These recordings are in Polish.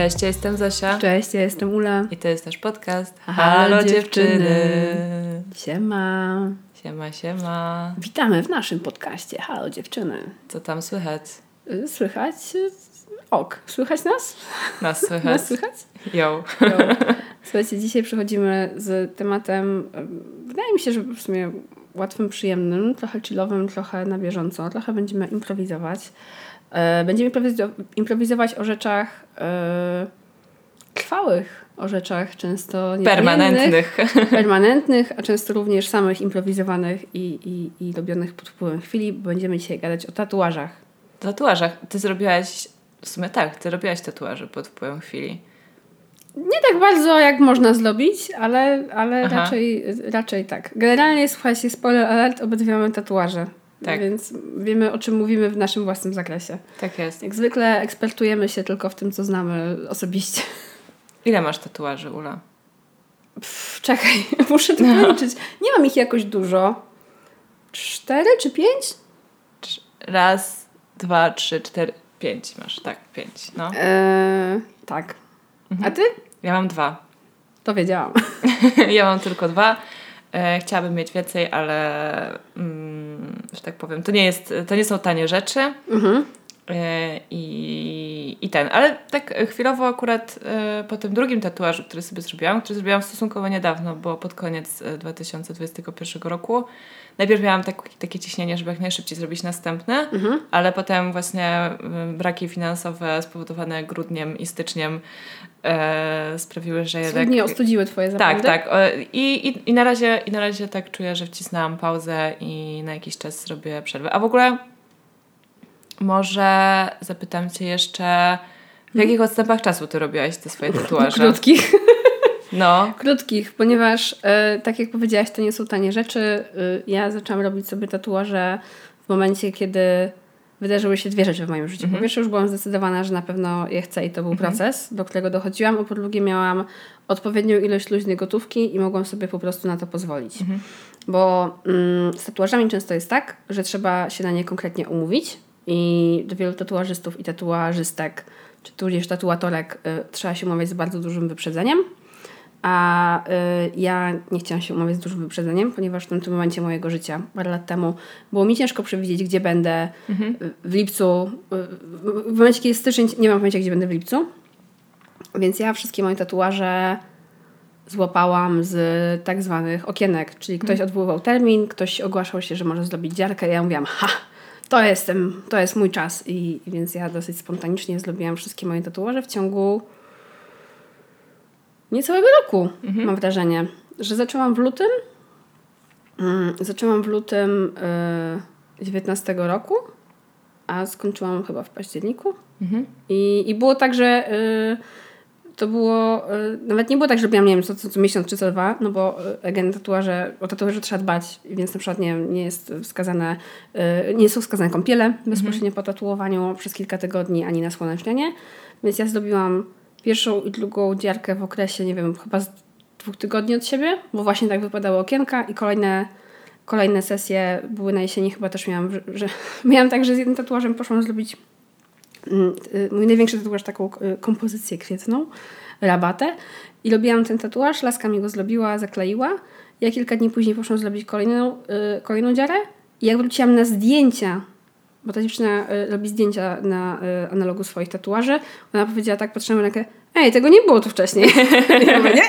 Cześć, ja jestem Zosia. Cześć, ja jestem Ula. I to jest nasz podcast Halo, dziewczyny. Siema. Siema, siema. Witamy w naszym podcaście Halo dziewczyny. Co tam słychać? Y, Słychać? y, Ok. Słychać nas? Nas słychać? Nas słychać? Yo. Jo. Słuchajcie, dzisiaj przechodzimy z tematem, y, wydaje mi się, że w sumie łatwym, przyjemnym, trochę chillowym, trochę na bieżąco. Trochę będziemy improwizować. E, Będziemy improwizo- improwizować o rzeczach e, trwałych, o rzeczach często. Permanentnych. permanentnych, a często również samych improwizowanych i, i, i robionych pod wpływem chwili. Będziemy dzisiaj gadać o tatuażach. Tatuażach. Ty zrobiłaś, w sumie tak, ty robiłaś tatuaże pod wpływem chwili. Nie tak bardzo jak można zrobić, ale, ale Aha. raczej, raczej tak. Generalnie, słuchajcie, spoiler alert, obydwie mamy tatuaże. Tak. Więc wiemy, o czym mówimy w naszym własnym zakresie. Tak jest. Jak zwykle ekspertujemy się tylko w tym, co znamy osobiście. Ile masz tatuaży, Ula? Pff, czekaj, muszę to policzyć. Nie mam ich jakoś dużo. Cztery czy pięć? Raz, dwa, trzy, cztery, pięć masz. Tak, pięć. No. Eee, tak. A ty? Ja mam dwa. To wiedziałam. ja mam tylko dwa. E, chciałabym mieć więcej, ale mm, że tak powiem, to nie, jest, to nie są tanie rzeczy. Mhm. E, I, I ten, ale tak chwilowo akurat e, po tym drugim tatuażu, który sobie zrobiłam, który zrobiłam stosunkowo niedawno, bo pod koniec e, 2021 roku. Najpierw miałam tak, takie ciśnienie, żeby jak najszybciej zrobić następny, Mhm. ale potem właśnie e, braki finansowe spowodowane grudniem i styczniem e, sprawiły, że jednak... Nie ostudziły twoje Tak, zapędy? tak. O, I, i, i, na razie, I na razie tak czuję, że wcisnęłam pauzę i na jakiś czas zrobię przerwę. A w ogóle może zapytam Cię jeszcze, w jakich odstępach czasu Ty robiłaś te swoje tatuaże? Krótkich. No, Krótkich, ponieważ e, tak jak powiedziałaś, to nie są tanie rzeczy. E, ja zaczęłam robić sobie tatuaże w momencie, kiedy wydarzyły się dwie rzeczy w moim życiu. Po pierwsze już byłam zdecydowana, że na pewno je chcę i to był proces, do którego dochodziłam, a po drugie miałam odpowiednią ilość luźnej gotówki i mogłam sobie po prostu na to pozwolić. Bo mm, z tatuażami często jest tak, że trzeba się na nie konkretnie umówić i do wielu tatuażystów i tatuażystek, czy tudzież tatuatorek y, trzeba się umawiać z bardzo dużym wyprzedzeniem. A y, ja nie chciałam się umawiać z dużym wyprzedzeniem, ponieważ w tym momencie mojego życia, parę lat temu, było mi ciężko przewidzieć, gdzie będę y, w lipcu. y, w- W momencie, kiedy jest styczeń, nie mam pojęcia, gdzie będę w lipcu. Więc ja wszystkie moje tatuaże złapałam z tak zwanych okienek, czyli ktoś odwoływał termin, ktoś ogłaszał się, że może zrobić dziarkę. Ja mówiłam, ha, to jestem, to jest mój czas. I, i więc ja dosyć spontanicznie zrobiłam wszystkie moje tatuaże w ciągu niecałego roku, mam wrażenie. Że zaczęłam w lutym. Mm, zaczęłam w lutym y, 19 roku, a skończyłam chyba w październiku. I, I było tak, że y, to było, y, nawet nie było tak, że robiłam, nie wiem, co, co, co miesiąc czy co dwa, no bo y, again, tatuaże, o tatuaże trzeba dbać, więc na przykład nie, nie jest wskazane, y, nie są wskazane kąpiele bezpośrednio po tatuowaniu przez kilka tygodni, ani nasłonecznianie, więc ja zrobiłam pierwszą i drugą dziarkę w okresie, nie wiem, chyba z dwóch tygodni od siebie, bo właśnie tak wypadały okienka i kolejne kolejne sesje były na jesieni, chyba też miałam, że, miałam tak, że z jednym tatuażem poszłam zrobić mój największy tatuaż, taką y, kompozycję kwietną, rabatę i robiłam ten tatuaż, laska mi go zrobiła, zakleiła. Ja kilka dni później poszłam zrobić kolejną, y, kolejną dziarę i jak wróciłam na zdjęcia, bo ta dziewczyna y, robi zdjęcia na y, analogu swoich tatuaży, ona powiedziała tak, patrzyłam na rękę, ej, tego nie było tu wcześniej. ja mówię, nie?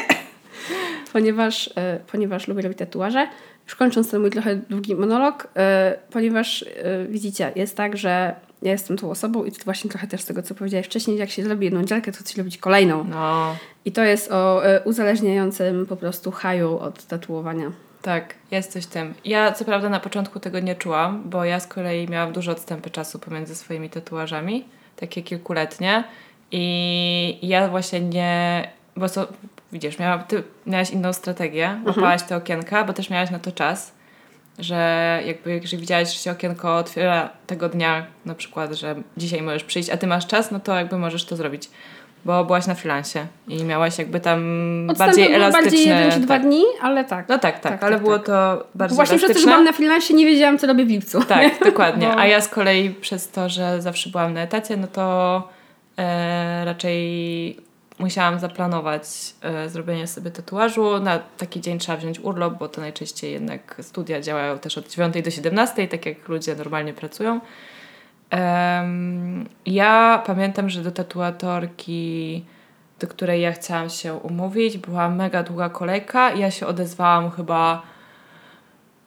ponieważ, ponieważ lubię robić tatuaże. Już kończąc ten mój trochę długi monolog, e, ponieważ e, widzicie, jest tak, że ja jestem tą osobą i to właśnie trochę też z tego, co powiedziałeś wcześniej, jak się zrobi jedną dziarkę, to chce się robić kolejną. no. I to jest o e, uzależniającym po prostu haju od tatuowania. Tak, jest coś w tym. Ja co prawda na początku tego nie czułam, bo ja z kolei miałam dużo odstępy czasu pomiędzy swoimi tatuażami, takie kilkuletnie. I ja właśnie nie. Bo co, widzisz, miała, ty miałaś inną strategię, Mhm. łapałaś te okienka, bo też miałaś na to czas, że jakby, jeżeli widziałaś, że się okienko otwiera tego dnia, na przykład, że dzisiaj możesz przyjść, a ty masz czas, no to jakby możesz to zrobić. Bo byłaś na freelancie i miałaś jakby tam Odstępy bardziej elastyczne. bardziej jeden czy dwa tak. dni, ale tak. No tak, tak, Tak, ale tak, było tak. to bardzo Właśnie przez to, że elastyczne. byłam na freelancie, nie wiedziałam, co robię w lipcu. Tak, dokładnie. Bo- A ja z kolei przez to, że zawsze byłam na etacie, no to e, raczej musiałam zaplanować e, zrobienie sobie tatuażu. Na taki dzień trzeba wziąć urlop, bo to najczęściej jednak studia działają też od 9 do 17, tak jak ludzie normalnie pracują. Ja pamiętam, że do tatuatorki, do której ja chciałam się umówić, była mega długa kolejka. Ja się odezwałam chyba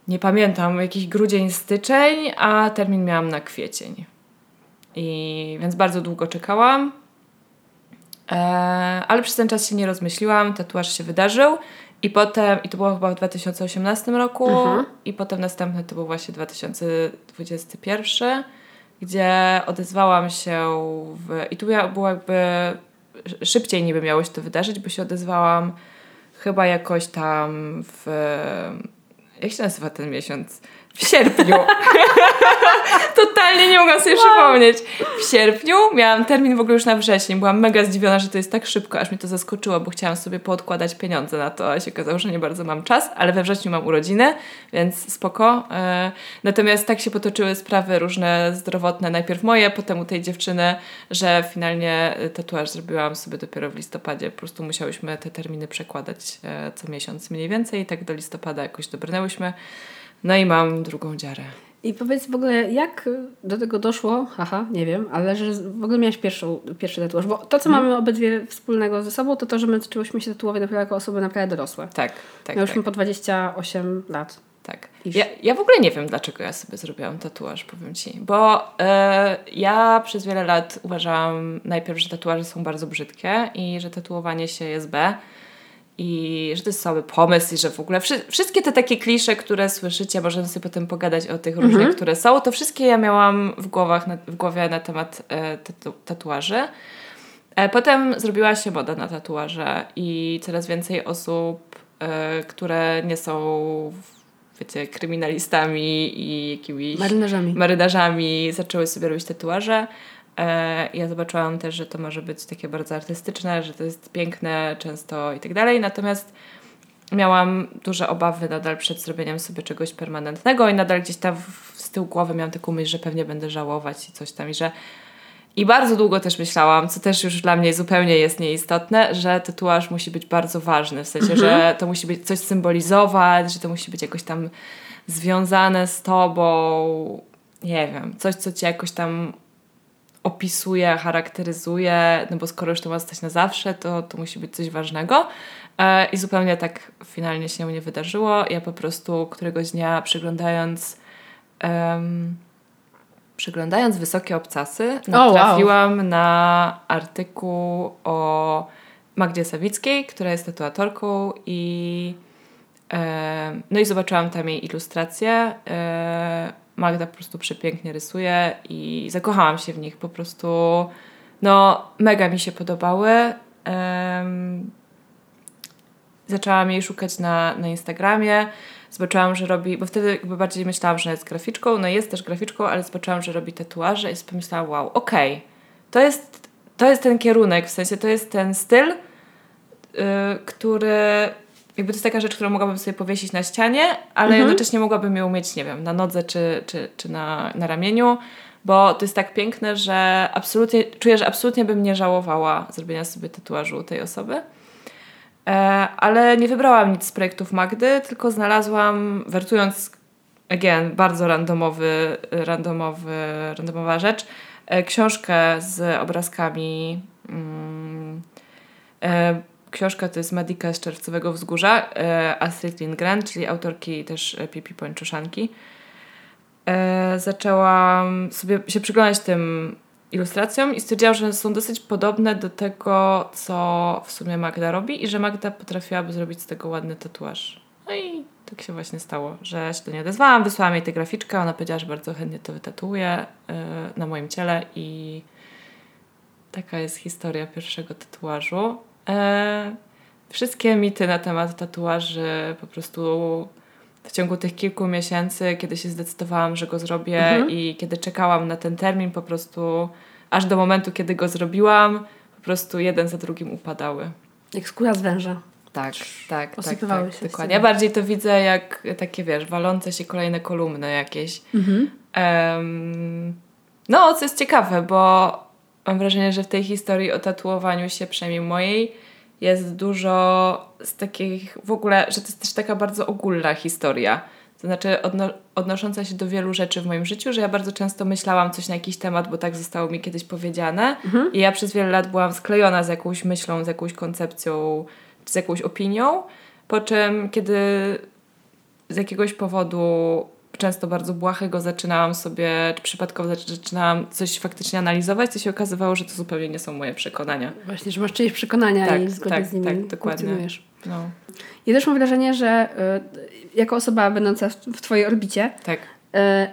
nie pamiętam, jakiś grudzień, styczeń, a termin miałam na kwiecień. I więc bardzo długo czekałam. E, ale przez ten czas się nie rozmyśliłam, tatuaż się wydarzył. I potem, i to było chyba w 2018 roku, Mhm. i potem następny to był właśnie 2021, gdzie odezwałam się w. I tu ja było jakby szybciej niby miało się to wydarzyć, bo się odezwałam chyba jakoś tam w. Jak się nazywa ten miesiąc? W sierpniu. Totalnie nie mogłam sobie przypomnieć. W sierpniu miałam termin w ogóle już na wrzesień. Byłam mega zdziwiona, że to jest tak szybko, aż mnie to zaskoczyło, bo chciałam sobie poodkładać pieniądze na to, a się okazało, że nie bardzo mam czas, ale we wrześniu mam urodziny, więc spoko. E, Natomiast tak się potoczyły sprawy różne zdrowotne, najpierw moje, potem u tej dziewczyny, że finalnie e, tatuaż zrobiłam sobie dopiero w listopadzie. Po prostu musiałyśmy te terminy przekładać e, co miesiąc mniej więcej i tak do listopada jakoś dobrnęłyśmy. No i mam drugą dziarę. I powiedz w ogóle, jak do tego doszło, haha, nie wiem, ale że w ogóle miałaś pierwszą, pierwszy tatuaż, bo to, co Mhm. mamy obydwie wspólnego ze sobą, to to, że my zaczęłyśmy się tatuować dopiero jako osoby naprawdę dorosłe. Tak, tak, Miałyśmy tak. po 28 lat. tak. Ja, ja w ogóle nie wiem, dlaczego ja sobie zrobiłam tatuaż, powiem Ci. Bo e, ja przez wiele lat uważałam najpierw, że tatuaże są bardzo brzydkie i że tatuowanie się jest B. I że to jest cały pomysł i że w ogóle wszy- wszystkie te takie klisze, które słyszycie, możemy sobie potem pogadać o tych różnych, które są, to wszystkie ja miałam w, głowach, na, w głowie na temat e, tatu- tatuaży. E, Potem zrobiła się moda na tatuaże i coraz więcej osób, e, które nie są, wiecie, kryminalistami i jakimiś Marynarzami. marynarzami zaczęły sobie robić tatuaże. E, ja zobaczyłam też, że to może być takie bardzo artystyczne, że to jest piękne często i tak dalej. Natomiast miałam duże obawy nadal przed zrobieniem sobie czegoś permanentnego i nadal gdzieś tam z tyłu głowy miałam taką myśl, że pewnie będę żałować i coś tam i że i bardzo długo też myślałam, co też już dla mnie zupełnie jest nieistotne, że tatuaż musi być bardzo ważny, w sensie, że to musi być coś symbolizować, że to musi być jakoś tam związane z tobą, nie wiem, coś, co cię jakoś tam opisuje, charakteryzuje, no bo skoro już to ma zostać na zawsze, to, to musi być coś ważnego. E, I zupełnie tak finalnie się nie wydarzyło. Ja po prostu któregoś dnia przyglądając em, przyglądając wysokie obcasy, wow. natrafiłam na artykuł o Magdzie Sawickiej, która jest tatuatorką i e, no i zobaczyłam tam jej ilustracje. Magda po prostu przepięknie rysuje i zakochałam się w nich. Po prostu no mega mi się podobały. Em, zaczęłam jej szukać na, na Instagramie. Zobaczyłam, że robi, bo wtedy jakby bardziej myślałam, że jest graficzką. No jest też graficzką, ale zobaczyłam, że robi tatuaże i pomyślałam, wow, okej, to, jest, to jest ten kierunek, w sensie to jest ten styl, yy, który jakby to jest taka rzecz, którą mogłabym sobie powiesić na ścianie, ale jednocześnie mogłabym ją mieć, nie wiem, na nodze czy, czy, czy na, na ramieniu, bo to jest tak piękne, że absolutnie, czuję, że absolutnie bym nie żałowała zrobienia sobie tatuażu tej osoby. E, ale nie wybrałam nic z projektów Magdy, tylko znalazłam, wertując, again, bardzo randomowy, randomowy, randomowa rzecz, e, książkę z obrazkami. Mm, e, książka to jest Madika z Czerwcowego Wzgórza, e, Astrid Lindgren, czyli autorki też e, Pipi Pończuszanki. E, zaczęłam sobie się przyglądać tym ilustracjom i stwierdziłam, że są dosyć podobne do tego, co w sumie Magda robi i że Magda potrafiłaby zrobić z tego ładny tatuaż. No i tak się właśnie stało, że się do niej odezwałam, wysłałam jej tę graficzkę, ona powiedziała, że bardzo chętnie to wytatuuje na moim ciele i taka jest historia pierwszego tatuażu. Yy, wszystkie mity na temat tatuaży po prostu w ciągu tych kilku miesięcy, kiedy się zdecydowałam, że go zrobię mhm. i kiedy czekałam na ten termin, po prostu aż do momentu, kiedy go zrobiłam, po prostu jeden za drugim upadały. Jak skóra z węża. Tak, tak, tak, tak, się dokładnie. Ja bardziej to widzę jak takie, wiesz, walące się kolejne kolumny jakieś. Mhm. Um, no, co jest ciekawe, bo mam wrażenie, że w tej historii o tatuowaniu się, przynajmniej mojej, jest dużo z takich w ogóle, że to jest też taka bardzo ogólna historia. To znaczy odno odnosząca się do wielu rzeczy w moim życiu, że ja bardzo często myślałam coś na jakiś temat, bo tak zostało mi kiedyś powiedziane mhm. i ja przez wiele lat byłam sklejona z jakąś myślą, z jakąś koncepcją, z jakąś opinią, po czym kiedy z jakiegoś powodu często bardzo błahego zaczynałam sobie, czy przypadkowo zaczynałam coś faktycznie analizować, to się okazywało, że to zupełnie nie są moje przekonania. Właśnie, że masz czyjeś przekonania tak, i zgodnie tak, z nimi tak, dokładnie. No. Ja też mam wrażenie, że y, jako osoba będąca w, w Twojej orbicie, tak.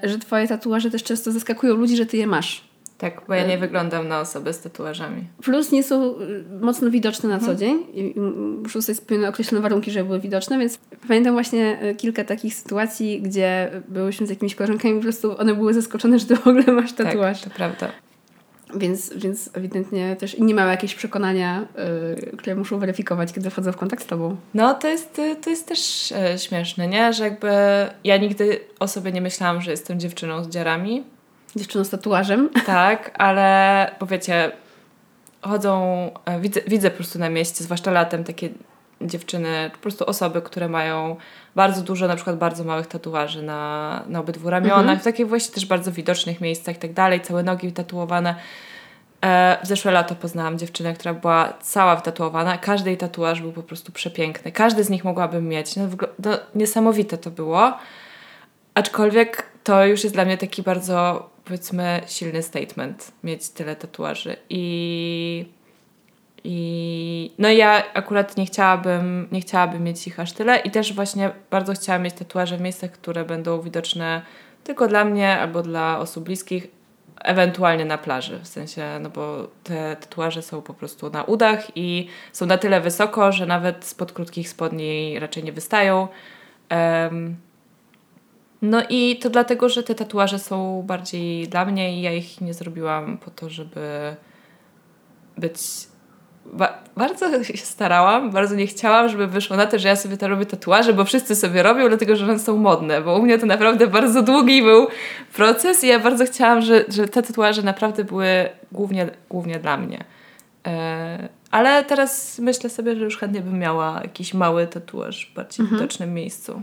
y, że Twoje tatuaże też często zaskakują ludzi, że Ty je masz. Tak, bo ja nie wyglądam na osobę z tatuażami. Plus nie są y, mocno widoczne na co mhm. dzień i muszą zostać spełnione określone warunki, żeby były widoczne, więc pamiętam właśnie y, kilka takich sytuacji, gdzie byłyśmy z jakimiś koleżankami po prostu one były zaskoczone, że ty w ogóle masz tak, tatuaż. Tak, to prawda. Więc, więc ewidentnie też inni mają jakieś przekonania, yy, które muszą weryfikować, kiedy wchodzą w kontakt z tobą. No, to jest, to jest też e, śmieszne, nie? Że jakby ja nigdy o sobie nie myślałam, że jestem dziewczyną z dziarami Dziewczyną z tatuażem. Tak, ale bo wiecie, chodzą, e, widzę, widzę po prostu na mieście, zwłaszcza latem, takie dziewczyny, po prostu osoby, które mają bardzo dużo, na przykład bardzo małych tatuaży na, na obydwu ramionach, mhm. w takich właśnie też bardzo widocznych miejscach i tak dalej, całe nogi wytatuowane. E, w zeszłe lato poznałam dziewczynę, która była cała wytatuowana. Każdy jej tatuaż był po prostu przepiękny. Każdy z nich mogłabym mieć. No, no, niesamowite to było. Aczkolwiek to już jest dla mnie taki bardzo powiedzmy silny statement mieć tyle tatuaży i i no ja akurat nie chciałabym, nie chciałabym mieć ich aż tyle i też właśnie bardzo chciałam mieć tatuaże w miejscach, które będą widoczne tylko dla mnie albo dla osób bliskich, ewentualnie na plaży, w sensie, no bo te tatuaże są po prostu na udach i są na tyle wysoko, że nawet spod krótkich spodni raczej nie wystają. Um, no i to dlatego, że te tatuaże są bardziej dla mnie i ja ich nie zrobiłam po to, żeby być. Ba bardzo się starałam, bardzo nie chciałam, żeby wyszło na to, że ja sobie to robię tatuaże, bo wszyscy sobie robią, dlatego że one są modne, bo u mnie to naprawdę bardzo długi był proces i ja bardzo chciałam, że, że te tatuaże naprawdę były głównie, głównie dla mnie. E, ale teraz myślę sobie, że już chętnie bym miała jakiś mały tatuaż w bardziej mhm. widocznym miejscu.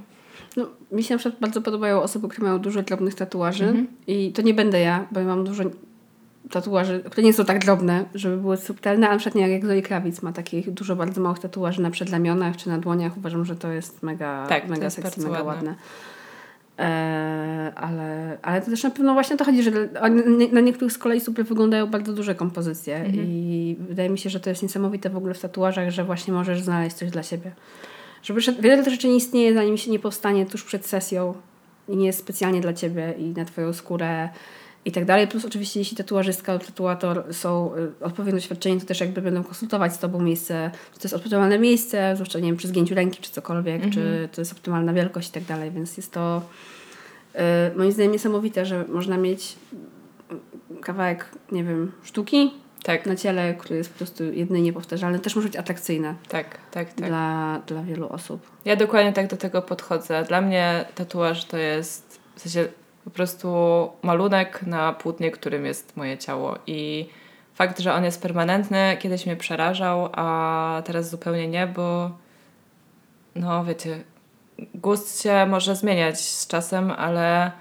No, mi się na przykład bardzo podobają osoby, które mają dużo drobnych tatuaży mhm. i to nie będę ja, bo ja mam dużo tatuaży, które nie są tak drobne, żeby były subtelne, ale na przykład nie jak Zoe Krawic ma takich dużo bardzo małych tatuaży na przedlamionach czy na dłoniach. Uważam, że to jest mega, tak, mega jest sexy, mega ładne. ładne. Eee, ale, ale to też na pewno właśnie to chodzi, że na niektórych z kolei super wyglądają bardzo duże kompozycje mhm. i wydaje mi się, że to jest niesamowite w ogóle w tatuażach, że właśnie możesz znaleźć coś dla siebie. Że wiele rzeczy nie istnieje, zanim się nie powstanie tuż przed sesją i nie jest specjalnie dla Ciebie i na Twoją skórę i tak dalej. Plus oczywiście jeśli tatuażystka lub tatuator są y, odpowiednio doświadczeni, to też jakby będą konsultować z Tobą miejsce, czy to jest optymalne miejsce, zwłaszcza nie wiem, przy zgięciu ręki, czy cokolwiek, mhm. czy to jest optymalna wielkość i tak dalej, więc jest to y, moim zdaniem niesamowite, że można mieć kawałek, nie wiem, sztuki, tak. na ciele, które jest po prostu jedynie powtarzalne, też może być atrakcyjne. Tak, tak, tak. Dla, dla wielu osób. Ja dokładnie tak do tego podchodzę. Dla mnie tatuaż to jest w sensie po prostu malunek na płótnie, którym jest moje ciało i fakt, że on jest permanentny, kiedyś mnie przerażał, a teraz zupełnie nie, bo no wiecie, gust się może zmieniać z czasem, ale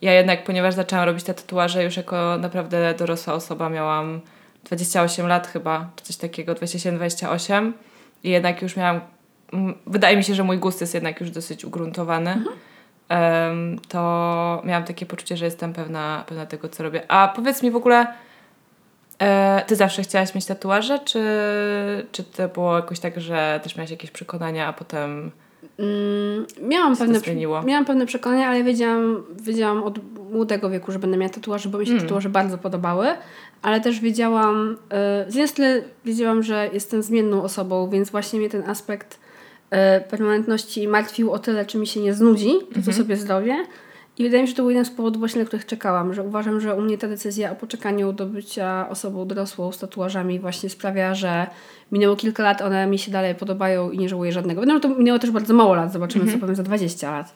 ja jednak, ponieważ zaczęłam robić te tatuaże już jako naprawdę dorosła osoba, miałam 28 lat chyba, czy coś takiego, 27-28 i jednak już miałam, wydaje mi się, że mój gust jest jednak już dosyć ugruntowany, mhm. to miałam takie poczucie, że jestem pewna, pewna tego, co robię. A powiedz mi w ogóle, e, ty zawsze chciałaś mieć tatuaże, czy, czy to było jakoś tak, że też miałaś jakieś przekonania, a potem Mm, miałam, pewne, miałam pewne przekonania, ale wiedziałam, wiedziałam od młodego wieku, że będę miała tatuaże, bo mi się Mm. tatuaże bardzo podobały, ale też wiedziałam, y, z jednej strony wiedziałam, że jestem zmienną osobą, więc właśnie mnie ten aspekt y, permanentności martwił o tyle, czy mi się nie znudzi, to co sobie zrobię. I wydaje mi się, że to był jeden z powodów właśnie, na których czekałam, że uważam, że u mnie ta decyzja o poczekaniu do bycia osobą dorosłą z tatuażami właśnie sprawia, że minęło kilka lat, one mi się dalej podobają i nie żałuję żadnego. Że to minęło też bardzo mało lat, zobaczymy co powiem za 20 lat.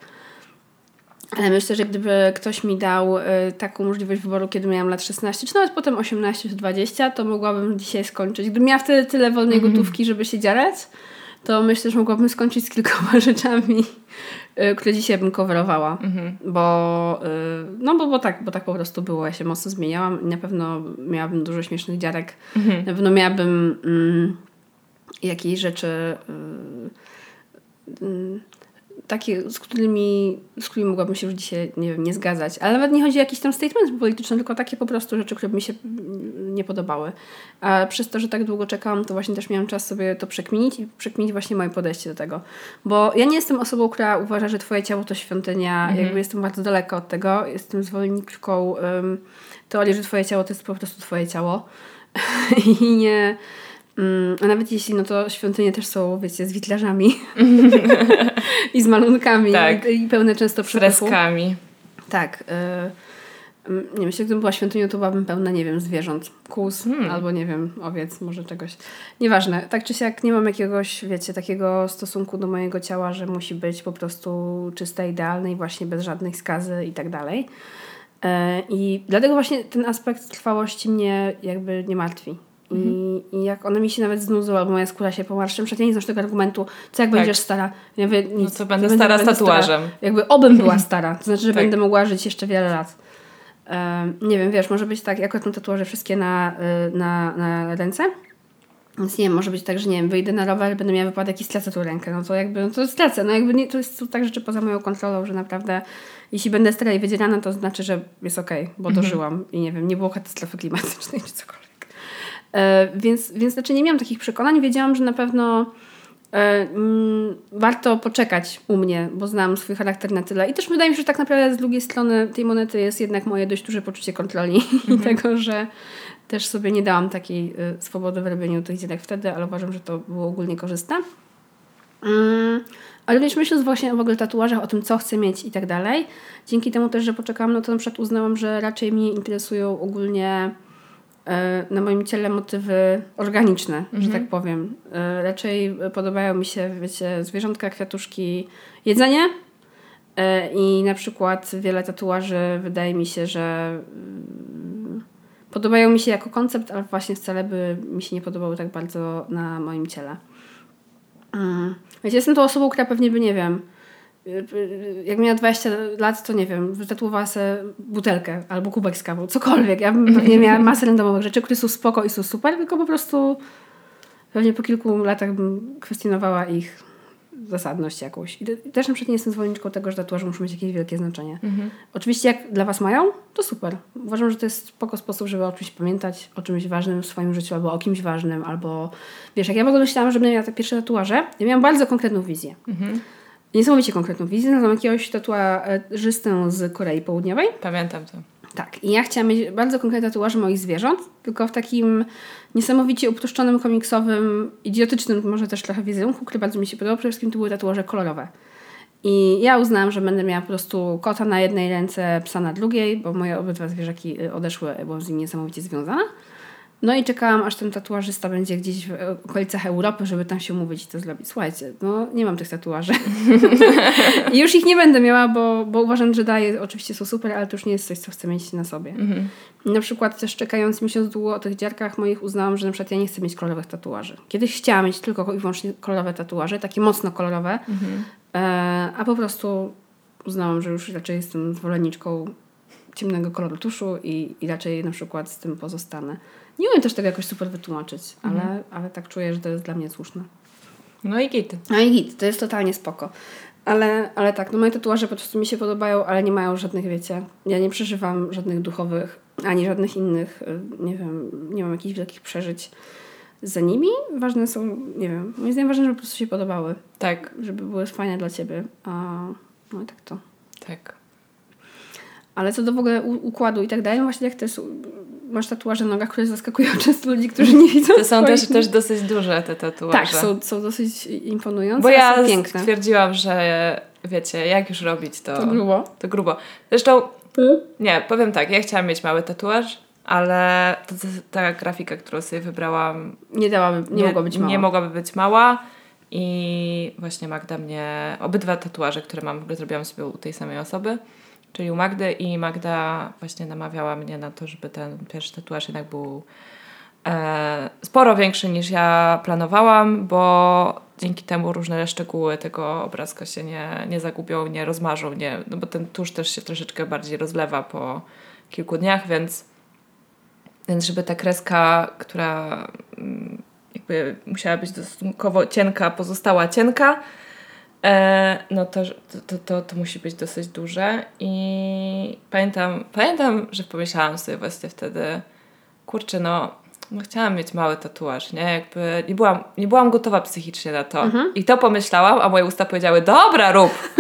Ale myślę, że gdyby ktoś mi dał y, taką możliwość wyboru, kiedy miałam lat 16, czy nawet potem 18 czy 20, to mogłabym dzisiaj skończyć. Gdybym miała wtedy tyle wolnej gotówki, żeby się dziarać, to myślę, że mogłabym skończyć z kilkoma rzeczami, y, które dzisiaj bym coverowała. Bo, y, no bo, bo, tak, bo tak po prostu było. Ja się mocno zmieniałam i na pewno miałabym dużo śmiesznych dziarek. Na pewno miałabym mm, jakieś rzeczy y, y, takie, z którymi, z którymi mogłabym się już dzisiaj, nie wiem, nie zgadzać. Ale nawet nie chodzi o jakiś tam statement polityczny, tylko takie po prostu rzeczy, które mi się mm, nie podobały. A przez to, że tak długo czekałam, to właśnie też miałam czas sobie to przekminić i przekminić właśnie moje podejście do tego. Bo ja nie jestem osobą, która uważa, że twoje ciało to świątynia. Jakby jestem bardzo daleka od tego. Jestem zwolenniczką um, teorii, że twoje ciało to jest po prostu twoje ciało. I nie... Mm, a nawet jeśli, no to świątynie też są, wiecie, z witlarzami i z malunkami Tak. i, pełne często przepychu. freskami. Tak. Y, mm, nie myślę, gdybym była świątynią, to byłabym pełna, nie wiem, zwierząt. Kóz albo, nie wiem, owiec, może czegoś. Nieważne. Tak czy siak nie mam jakiegoś, wiecie, takiego stosunku do mojego ciała, że musi być po prostu czyste, idealne i właśnie bez żadnych skazy i tak dalej. Y, I dlatego właśnie ten aspekt trwałości mnie jakby nie martwi. I, I jak one mi się nawet znudzą, albo moja skóra się pomarszczy, przecież ja nie znam tego argumentu, co jak będziesz stara? Ja mówię, nic. to będę stara z tatuażem. Jakby obym była stara, to znaczy, że Tak. będę mogła żyć jeszcze wiele lat. Em, nie wiem, wiesz, może być tak, jak mam tatuaże wszystkie na, y, na, na ręce, więc nie wiem, może być tak, że nie wiem, wyjdę na rower, będę miała wypadek i stracę tą rękę, no to jakby, no to stracę, no jakby nie, to jest to tak rzeczy poza moją kontrolą, że naprawdę jeśli będę stara i wydzierana, to znaczy, że jest okej, bo dożyłam i nie wiem, nie było katastrofy klimatycznej czy cokolwiek. E, więc, więc znaczy nie miałam takich przekonań. Wiedziałam, że na pewno e, mm, warto poczekać u mnie, bo znam swój charakter na tyle. I też wydaje mi się, że tak naprawdę z drugiej strony tej monety jest jednak moje dość duże poczucie kontroli i tego, że też sobie nie dałam takiej y, swobody w robieniu tych dzienek wtedy, ale uważam, że to było ogólnie korzystne. Mm, ale również myśląc właśnie w ogóle o tatuażach, o tym, co chcę mieć i tak dalej, dzięki temu też, że poczekałam, no to na przykład uznałam, że raczej mnie interesują ogólnie e, na moim ciele motywy organiczne, że tak powiem. E, Raczej podobają mi się, wiecie, zwierzątka, kwiatuszki, jedzenie e, i na przykład wiele tatuaży wydaje mi się, że mm, podobają mi się jako koncept, ale właśnie wcale by mi się nie podobały tak bardzo na moim ciele. Mm. Wiecie, jestem tą osobą, która pewnie by, nie wiem, jak miała 20 lat, to nie wiem, wytatuowała sobie butelkę albo kubek z kawą, cokolwiek. Ja bym pewnie miała masę randomowych rzeczy, które są spoko i są super, tylko po prostu pewnie po kilku latach bym kwestionowała ich zasadność jakąś. I te- i też na przykład nie jestem zwolenniczką tego, że tatuaże muszą mieć jakieś wielkie znaczenie. Oczywiście jak dla Was mają, to super. Uważam, że to jest spoko sposób, żeby o czymś pamiętać, o czymś ważnym w swoim życiu, albo o kimś ważnym, albo wiesz, jak ja w ogóle myślałam, że będę miała te pierwsze tatuaże, ja miałam bardzo konkretną wizję. Niesamowicie konkretną wizję. Znam jakiegoś tatuażystę z Korei Południowej. Pamiętam to. Tak. I ja chciałam mieć bardzo konkretne tatuaże moich zwierząt, tylko w takim niesamowicie uproszczonym, komiksowym, idiotycznym może też trochę wizerunku, który bardzo mi się podobał. Przede wszystkim to były tatuaże kolorowe. I ja uznałam, że będę miała po prostu kota na jednej ręce, psa na drugiej, bo moje obydwa zwierzaki y, odeszły, byłam z nimi niesamowicie związana. No i czekałam, aż ten tatuażysta będzie gdzieś w e, okolicach Europy, żeby tam się umówić i to zrobić. Słuchajcie, no nie mam tych tatuaży. I już ich nie będę miała, bo, bo uważam, że daje, oczywiście są super, ale to już nie jest coś, co chcę mieć na sobie. Na przykład też czekając miesiąc długo o tych dziarkach moich uznałam, że na przykład ja nie chcę mieć kolorowych tatuaży. Kiedyś chciałam mieć tylko i wyłącznie kolorowe tatuaże, takie mocno kolorowe, e, a po prostu uznałam, że już raczej jestem zwolenniczką ciemnego koloru tuszu i, i raczej na przykład z tym pozostanę. Nie umiem też tego jakoś super wytłumaczyć, ale, ale tak czuję, że to jest dla mnie słuszne. No i git. No i git, to jest totalnie spoko. Ale, ale tak, no moje tatuaże po prostu mi się podobają, ale nie mają żadnych, wiecie, ja nie przeżywam żadnych duchowych, ani żadnych innych, y, nie wiem, nie mam jakichś wielkich przeżyć. za nimi. Ważne są, nie wiem, moim zdaniem ważne, żeby po prostu się podobały. Tak. Żeby były fajne dla ciebie. A, no i tak to. Tak. Ale co do w ogóle układu i tak dalej, właśnie jak też masz tatuaże na nogach, które zaskakują często ludzi, którzy nie widzą To są też, też dosyć duże te tatuaże. Tak, są, są dosyć imponujące, Bo ja piękne. stwierdziłam, że wiecie, jak już robić to... To grubo. To grubo. Zresztą, nie, powiem tak, ja chciałam mieć mały tatuaż, ale to, to, ta grafika, którą sobie wybrałam, Nie dałaby, nie, mogła być mała. nie mogłaby być mała. I właśnie Magda mnie, obydwa tatuaże, które mam, w ogóle zrobiłam sobie u tej samej osoby, czyli u Magdy i Magda właśnie namawiała mnie na to, żeby ten pierwszy tatuaż jednak był e, sporo większy niż ja planowałam, bo dzięki temu różne szczegóły tego obrazka się nie, nie zagubią, nie rozmarzą, nie, no bo ten tusz też się troszeczkę bardziej rozlewa po kilku dniach, więc, więc żeby ta kreska, która mm, jakby musiała być stosunkowo cienka, pozostała cienka, e, no to, to, to, to, musi być dosyć duże i pamiętam, pamiętam, że pomyślałam sobie właśnie wtedy, kurczę, no, no chciałam mieć mały tatuaż, nie? Jakby nie byłam, nie byłam gotowa psychicznie na to. I to pomyślałam, a moje usta powiedziały, dobra, rób!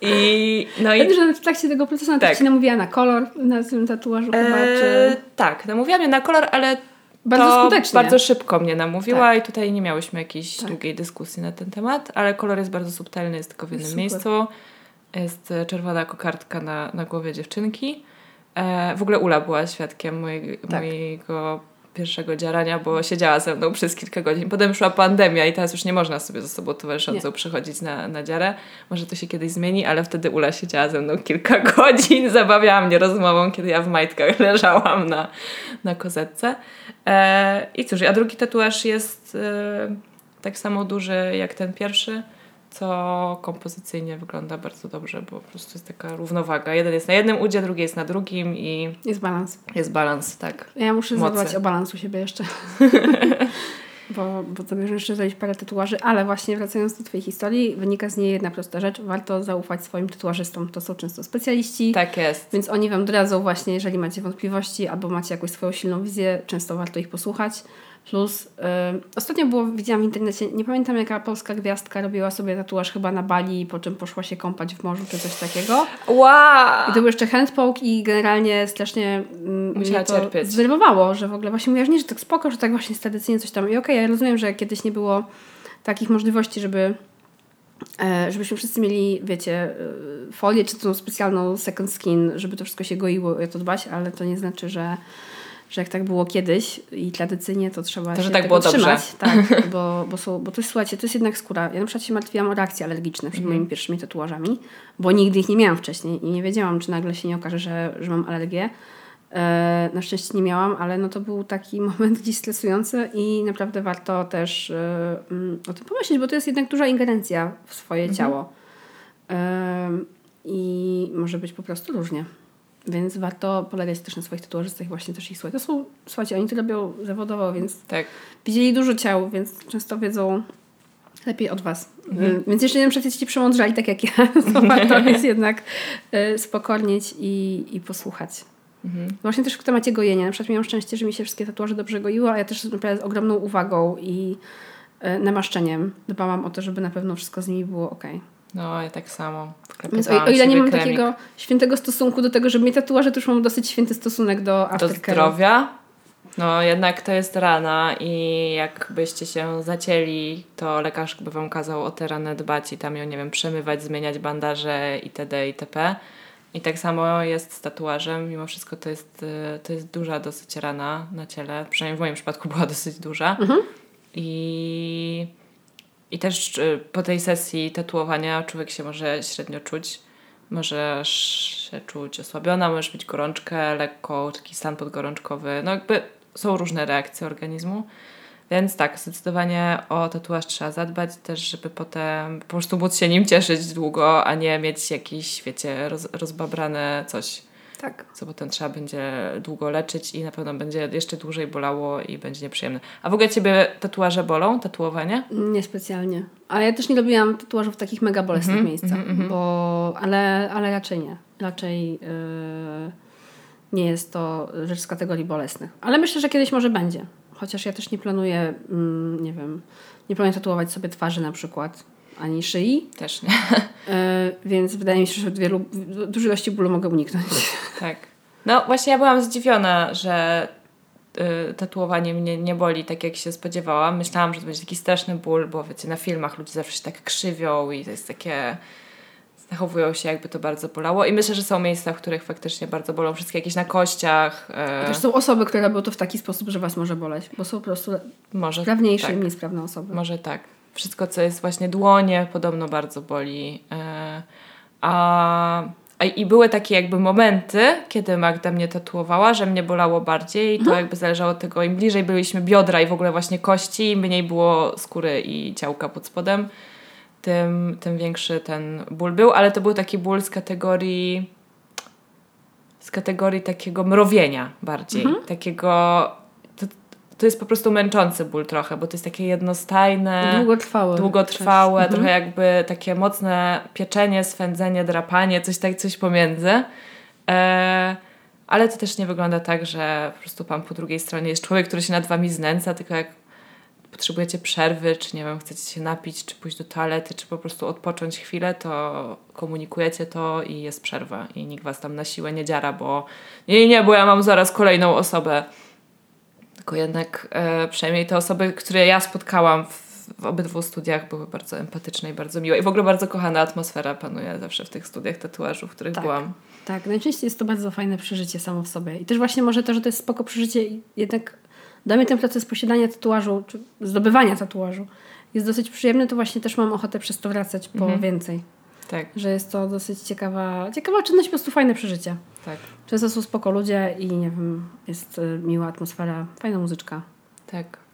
I, no i Wiem, że w trakcie tego procesu tak. Tak. ci namówiła na kolor na tym tatuażu chyba, e, czy... tak, namówiła mnie na kolor, ale Bardzo skutecznie. bardzo szybko mnie namówiła Tak. i tutaj nie miałyśmy jakiejś Tak. długiej dyskusji na ten temat, ale kolor jest bardzo subtelny, jest tylko w jednym Super. miejscu. Jest e, czerwona kokardka na, na głowie dziewczynki. E, w ogóle Ula była świadkiem mojej, Tak. mojego pierwszego dziarania, bo siedziała ze mną przez kilka godzin. Potem szła pandemia i teraz już nie można sobie ze sobą towarzyszącą przychodzić na, na dziarę. Może to się kiedyś zmieni, ale wtedy Ula siedziała ze mną kilka godzin, zabawiała mnie rozmową, kiedy ja w majtkach leżałam na, na kozetce. E, I cóż, a drugi tatuaż jest e, tak samo duży jak ten pierwszy, co kompozycyjnie wygląda bardzo dobrze, bo po prostu jest taka równowaga. Jeden jest na jednym udzie, drugi jest na drugim i Jest balans. jest balans, tak. Ja muszę Mocy. zadbać o balans u siebie jeszcze. bo, bo zamierzam jeszcze zrobić parę tatuaży, ale właśnie wracając do Twojej historii, wynika z niej jedna prosta rzecz. Warto zaufać swoim tatuażystom. To są często specjaliści. Tak jest. Więc oni Wam doradzą właśnie, jeżeli macie wątpliwości albo macie jakąś swoją silną wizję, często warto ich posłuchać. Plus, ostatnio było, widziałam w internecie, nie pamiętam jaka polska gwiazdka robiła sobie tatuaż chyba na Bali, po czym poszła się kąpać w morzu czy coś takiego. Wow! I to był jeszcze handpoke i generalnie strasznie mm, Musiała mnie to cierpieć. zdenerwowało, że w ogóle właśnie mówiłaś, nie, że tak spoko, że tak właśnie tradycyjnie coś tam. I okej, ja rozumiem, że kiedyś nie było takich możliwości, żeby e, żebyśmy wszyscy mieli, wiecie, e, folię czy tą specjalną second skin, żeby to wszystko się goiło i o to dbać, ale to nie znaczy, że że jak tak było kiedyś i tradycyjnie, to trzeba To, się że tak tego było dobrze. trzymać. Tak, bo, bo, są, bo to jest, słuchajcie, to jest jednak skóra. Ja na przykład się martwiłam o reakcje alergiczne przed Mhm. moimi pierwszymi tatuażami, bo nigdy ich nie miałam wcześniej i nie wiedziałam, czy nagle się nie okaże, że, że mam alergię. E, na szczęście nie miałam, ale no to był taki moment gdzieś stresujący i naprawdę warto też e, mm, o tym pomyśleć, bo to jest jednak duża ingerencja w swoje Mhm. ciało. E, I może być po prostu różnie. Więc warto polegać też na swoich tatuażystach i właśnie też ich słuchać. To są, słuchajcie, oni to robią zawodowo, więc Tak. widzieli dużo ciał, więc często wiedzą lepiej od Was. Mhm. Y, Więc jeśli na przykład ci przemądrzali tak jak ja, to warto jest jednak y, spokornieć i, i posłuchać. Mhm. Właśnie też w temacie gojenia. Na przykład miałam szczęście, że mi się wszystkie tatuaże dobrze goiły, a ja też naprawdę z ogromną uwagą i y, namaszczeniem dbałam o to, żeby na pewno wszystko z nimi było ok. No, ja tak samo. Więc o, o ile nie mam kremik. takiego świętego stosunku do tego, żeby mieć tatuaże, to już mam dosyć święty stosunek do do aftercare'u. zdrowia. No jednak to jest rana i jakbyście się zacięli, to lekarz by wam kazał o tę ranę dbać i tam ją, nie wiem, przemywać, zmieniać bandaże itd. itp. I tak samo jest z tatuażem. Mimo wszystko to jest, y, to jest duża dosyć rana na ciele. Przynajmniej w moim przypadku była dosyć duża. I, I też y, po tej sesji tatuowania człowiek się może średnio czuć. Możesz się czuć osłabiona, możesz mieć gorączkę lekko, taki stan podgorączkowy. No jakby są różne reakcje organizmu. Więc tak, zdecydowanie o tatuaż trzeba zadbać też, żeby potem po prostu móc się nim cieszyć długo, a nie mieć jakiś, wiecie, roz, rozbabrane coś, Tak. co potem trzeba będzie długo leczyć i na pewno będzie jeszcze dłużej bolało i będzie nieprzyjemne. A w ogóle Ciebie tatuaże bolą? Tatuowanie? Niespecjalnie. Ale ja też nie robiłam tatuażów w takich mega bolesnych Mhm, miejscach, bo, ale, ale raczej nie. Raczej yy, nie jest to rzecz z kategorii bolesnych. Ale myślę, że kiedyś może będzie. chociaż ja też nie planuję, mm, nie wiem, nie planuję tatuować sobie twarzy na przykład, ani szyi. Też nie. E, więc wydaje mi się, że wielu, dużej ilości bólu mogę uniknąć. Tak. No właśnie ja byłam zdziwiona, że y, tatuowanie mnie nie boli tak, jak się spodziewałam. Myślałam, że to będzie taki straszny ból, bo wiecie, na filmach ludzie zawsze się tak krzywią i to jest takie... Zachowują się, jakby to bardzo bolało. I myślę, że są miejsca, w których faktycznie bardzo bolą. Wszystkie jakieś na kościach. Y... Też są osoby, które robią to w taki sposób, że was może boleć, bo są po prostu może, sprawniejsze tak. i niesprawne osoby. Może tak. Wszystko, co jest właśnie dłonie, podobno bardzo boli. Y... A i były takie jakby momenty, kiedy Magda mnie tatuowała, że mnie bolało bardziej i to mhm. jakby zależało od tego, im bliżej byliśmy biodra i w ogóle właśnie kości, im mniej było skóry i ciałka pod spodem, tym, tym większy ten ból był, ale to był taki ból z kategorii z kategorii takiego mrowienia bardziej, mhm. takiego to jest po prostu męczący ból trochę, bo to jest takie jednostajne, długotrwałe, długotrwałe mhm. trochę jakby takie mocne pieczenie, swędzenie, drapanie, coś tak, coś pomiędzy. E, ale to też nie wygląda tak, że po prostu pan po drugiej stronie jest człowiek, który się nad wami znęca, tylko jak potrzebujecie przerwy, czy nie wiem, chcecie się napić, czy pójść do toalety, czy po prostu odpocząć chwilę, to komunikujecie to i jest przerwa i nikt was tam na siłę nie dziara, bo nie, nie, bo ja mam zaraz kolejną osobę tylko jednak e, przynajmniej te osoby, które ja spotkałam w, w obydwu studiach były bardzo empatyczne i bardzo miłe. I w ogóle bardzo kochana atmosfera panuje zawsze w tych studiach tatuażu, w których tak, byłam. Tak, najczęściej jest to bardzo fajne przeżycie samo w sobie. I też właśnie może to, że to jest spoko przeżycie jednak dla mnie ten proces posiadania tatuażu, czy zdobywania tatuażu jest dosyć przyjemny, to właśnie też mam ochotę przez to wracać po mhm. więcej. Tak. Że jest to dosyć ciekawa, ciekawa czynność, po prostu fajne przeżycie. Tak. Często są spoko ludzie i nie wiem, jest y, miła atmosfera, fajna muzyczka. Tak.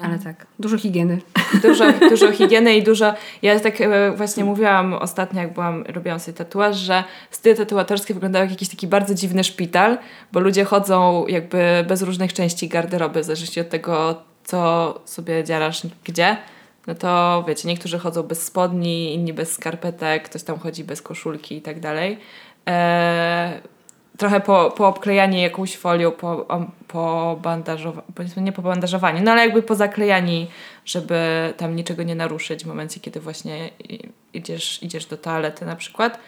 Ale tak, dużo higieny. Dużo, dużo higieny i dużo. Ja tak e, właśnie mówiłam ostatnio, jak byłam, robiłam sobie tatuaż, że styl tatuatorskie wyglądały jak jakiś taki bardzo dziwny szpital, bo ludzie chodzą jakby bez różnych części garderoby, w zależności od tego, co sobie dziarasz gdzie no to wiecie, niektórzy chodzą bez spodni, inni bez skarpetek, ktoś tam chodzi bez koszulki i tak dalej. E, trochę po, po obklejanie jakąś folią, po, po bandażowaniu, nie po bandażowaniu, no ale jakby po zaklejani, żeby tam niczego nie naruszyć w momencie, kiedy właśnie idziesz, idziesz do toalety na przykład.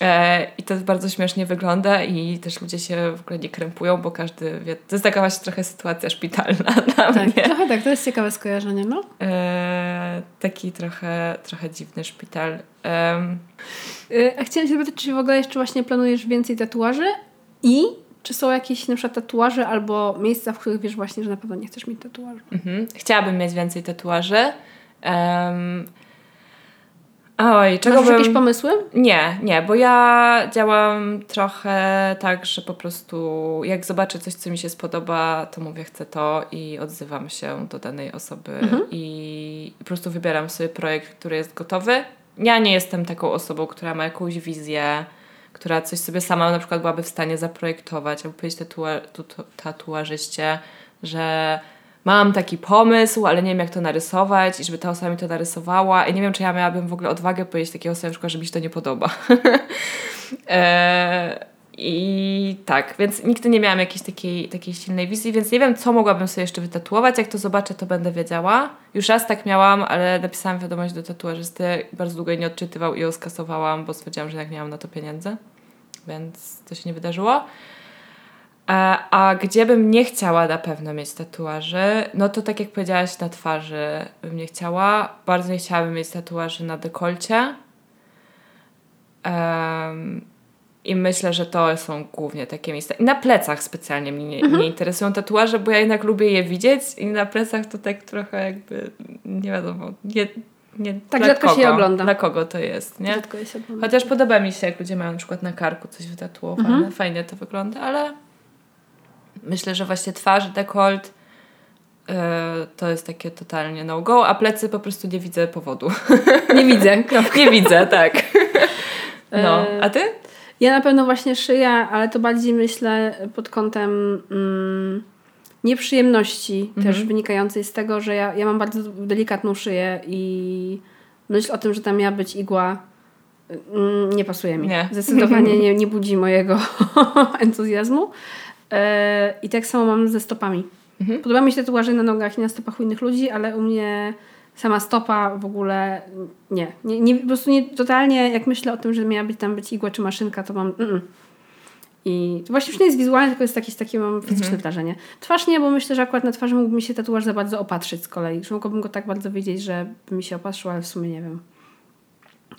E, I to bardzo śmiesznie wygląda i też ludzie się w ogóle nie krępują, bo każdy wie, to jest taka właśnie trochę sytuacja szpitalna dla tak, mnie. Trochę tak, to jest ciekawe skojarzenie, no. E, taki trochę, trochę dziwny szpital. Um. A chciałam się zapytać, czy w ogóle jeszcze właśnie planujesz więcej tatuaży i czy są jakieś na przykład tatuaże albo miejsca, w których wiesz właśnie, że na pewno nie chcesz mieć tatuażu? Mhm. Chciałabym mieć więcej tatuaży. Um, Oj, czego Masz bym... jakieś pomysły? Nie, nie, bo ja działam trochę tak, że po prostu jak zobaczę coś, co mi się spodoba, to mówię chcę to i odzywam się do danej osoby mhm. i po prostu wybieram sobie projekt, który jest gotowy. Ja nie jestem taką osobą, która ma jakąś wizję, która coś sobie sama na przykład byłaby w stanie zaprojektować albo powiedzieć tatua- tatuażyście, że mam taki pomysł, ale nie wiem jak to narysować i żeby ta osoba mi to narysowała i nie wiem, czy ja miałabym w ogóle odwagę powiedzieć takiej osobie, że mi się to nie podoba. e, I tak, więc nigdy nie miałam jakiejś takiej, takiej silnej wizji, więc nie wiem, co mogłabym sobie jeszcze wytatuować. Jak to zobaczę, to będę wiedziała. Już raz tak miałam, ale napisałam wiadomość do tatuażysty, bardzo długo jej nie odczytywał i ją skasowałam, bo stwierdziłam, że jak nie mam na to pieniędzy. Więc to się nie wydarzyło. A, a gdzie bym nie chciała na pewno mieć tatuaży, no to tak jak powiedziałaś, na twarzy bym nie chciała. Bardzo nie chciałabym mieć tatuaży na dekolcie. Um, I myślę, że to są głównie takie miejsca. I na plecach specjalnie mnie nie, mhm. nie interesują tatuaże, bo ja jednak lubię je widzieć i na plecach to tak trochę jakby, nie wiadomo, nie, nie tak rzadko kogo, się ogląda. Dla kogo to jest, nie? Rzadko się ogląda. Chociaż podoba mi się, jak ludzie mają na przykład na karku coś wytatuowane. Mhm. Fajnie to wygląda, ale Myślę, że właśnie twarz, dekolt yy, to jest takie totalnie no-go, a plecy po prostu nie widzę powodu. Nie widzę. nie widzę, tak. No, a ty? Ja na pewno właśnie szyję, ale to bardziej myślę pod kątem mm, nieprzyjemności mhm. też wynikającej z tego, że ja, ja mam bardzo delikatną szyję i myśl o tym, że tam miała być igła mm, nie pasuje mi. Nie. Zdecydowanie nie, nie budzi mojego entuzjazmu. E, I tak samo mam ze stopami. Mhm. Podoba mi się tatuaże na nogach i na stopach u innych ludzi, ale u mnie sama stopa w ogóle nie. nie, nie po prostu nie, totalnie jak myślę o tym, że miała być tam być igła czy maszynka, to mam... Mm. I to właśnie już nie jest wizualne, tylko jest jakieś takie mam fizyczne mhm. wrażenie. Twarz nie, bo myślę, że akurat na twarzy mógłby mi się tatuaż za bardzo opatrzyć z kolei. Że mogłabym go tak bardzo widzieć, że by mi się opatrzył, ale w sumie nie wiem.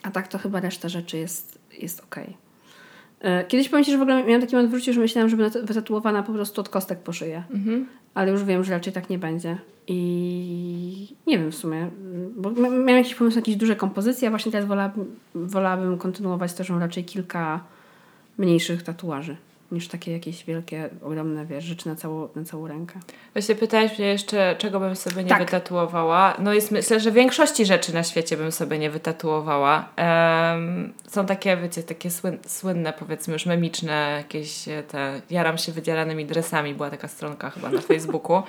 A tak to chyba reszta rzeczy jest, jest okej. Okay. Kiedyś powiem Ci, że w ogóle miałam taki moment w życiu, że myślałam, że będę wytatuowana po prostu od kostek po szyję. Mhm. Ale już wiem, że raczej tak nie będzie. I nie wiem w sumie, bo miałam jakiś pomysł na jakieś duże kompozycje, a właśnie teraz wolałabym, wolałabym kontynuować też raczej kilka mniejszych tatuaży niż takie jakieś wielkie, ogromne wiesz, rzeczy na całą, na całą rękę. Właśnie pytałeś mnie jeszcze, czego bym sobie nie tak. wytatuowała. No jest, myślę, że większości rzeczy na świecie bym sobie nie wytatuowała. Um, są takie, wiecie, takie słyn, słynne, powiedzmy już memiczne, jakieś e, te, jaram się wydzieranymi dresami, była taka stronka chyba na Facebooku. No,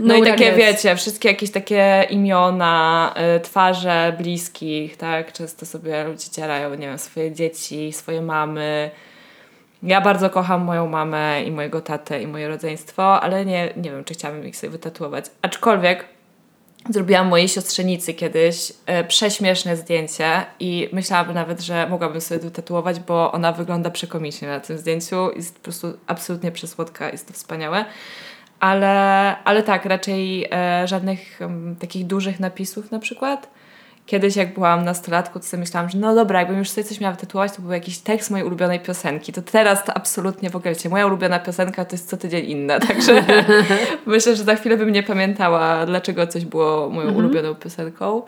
no i takie, wiecie, wszystkie jakieś takie imiona, y, twarze bliskich, tak, często sobie ludzie dzierają, nie wiem, swoje dzieci, swoje mamy, ja bardzo kocham moją mamę i mojego tatę i moje rodzeństwo, ale nie, nie wiem, czy chciałabym ich sobie wytatuować. Aczkolwiek zrobiłam mojej siostrzenicy kiedyś e, prześmieszne zdjęcie i myślałabym nawet, że mogłabym sobie wytatuować, bo ona wygląda przekomicznie na tym zdjęciu. Jest po prostu absolutnie przesłodka, jest to wspaniałe. Ale, ale tak, raczej e, żadnych um, takich dużych napisów na przykład kiedyś jak byłam nastolatką, to sobie myślałam, że no dobra, jakbym już sobie coś miała tytułować, to był jakiś tekst mojej ulubionej piosenki. To teraz to absolutnie w ogóle, wiecie, moja ulubiona piosenka to jest co tydzień inna, także myślę, że za chwilę bym nie pamiętała, dlaczego coś było moją mhm. ulubioną piosenką.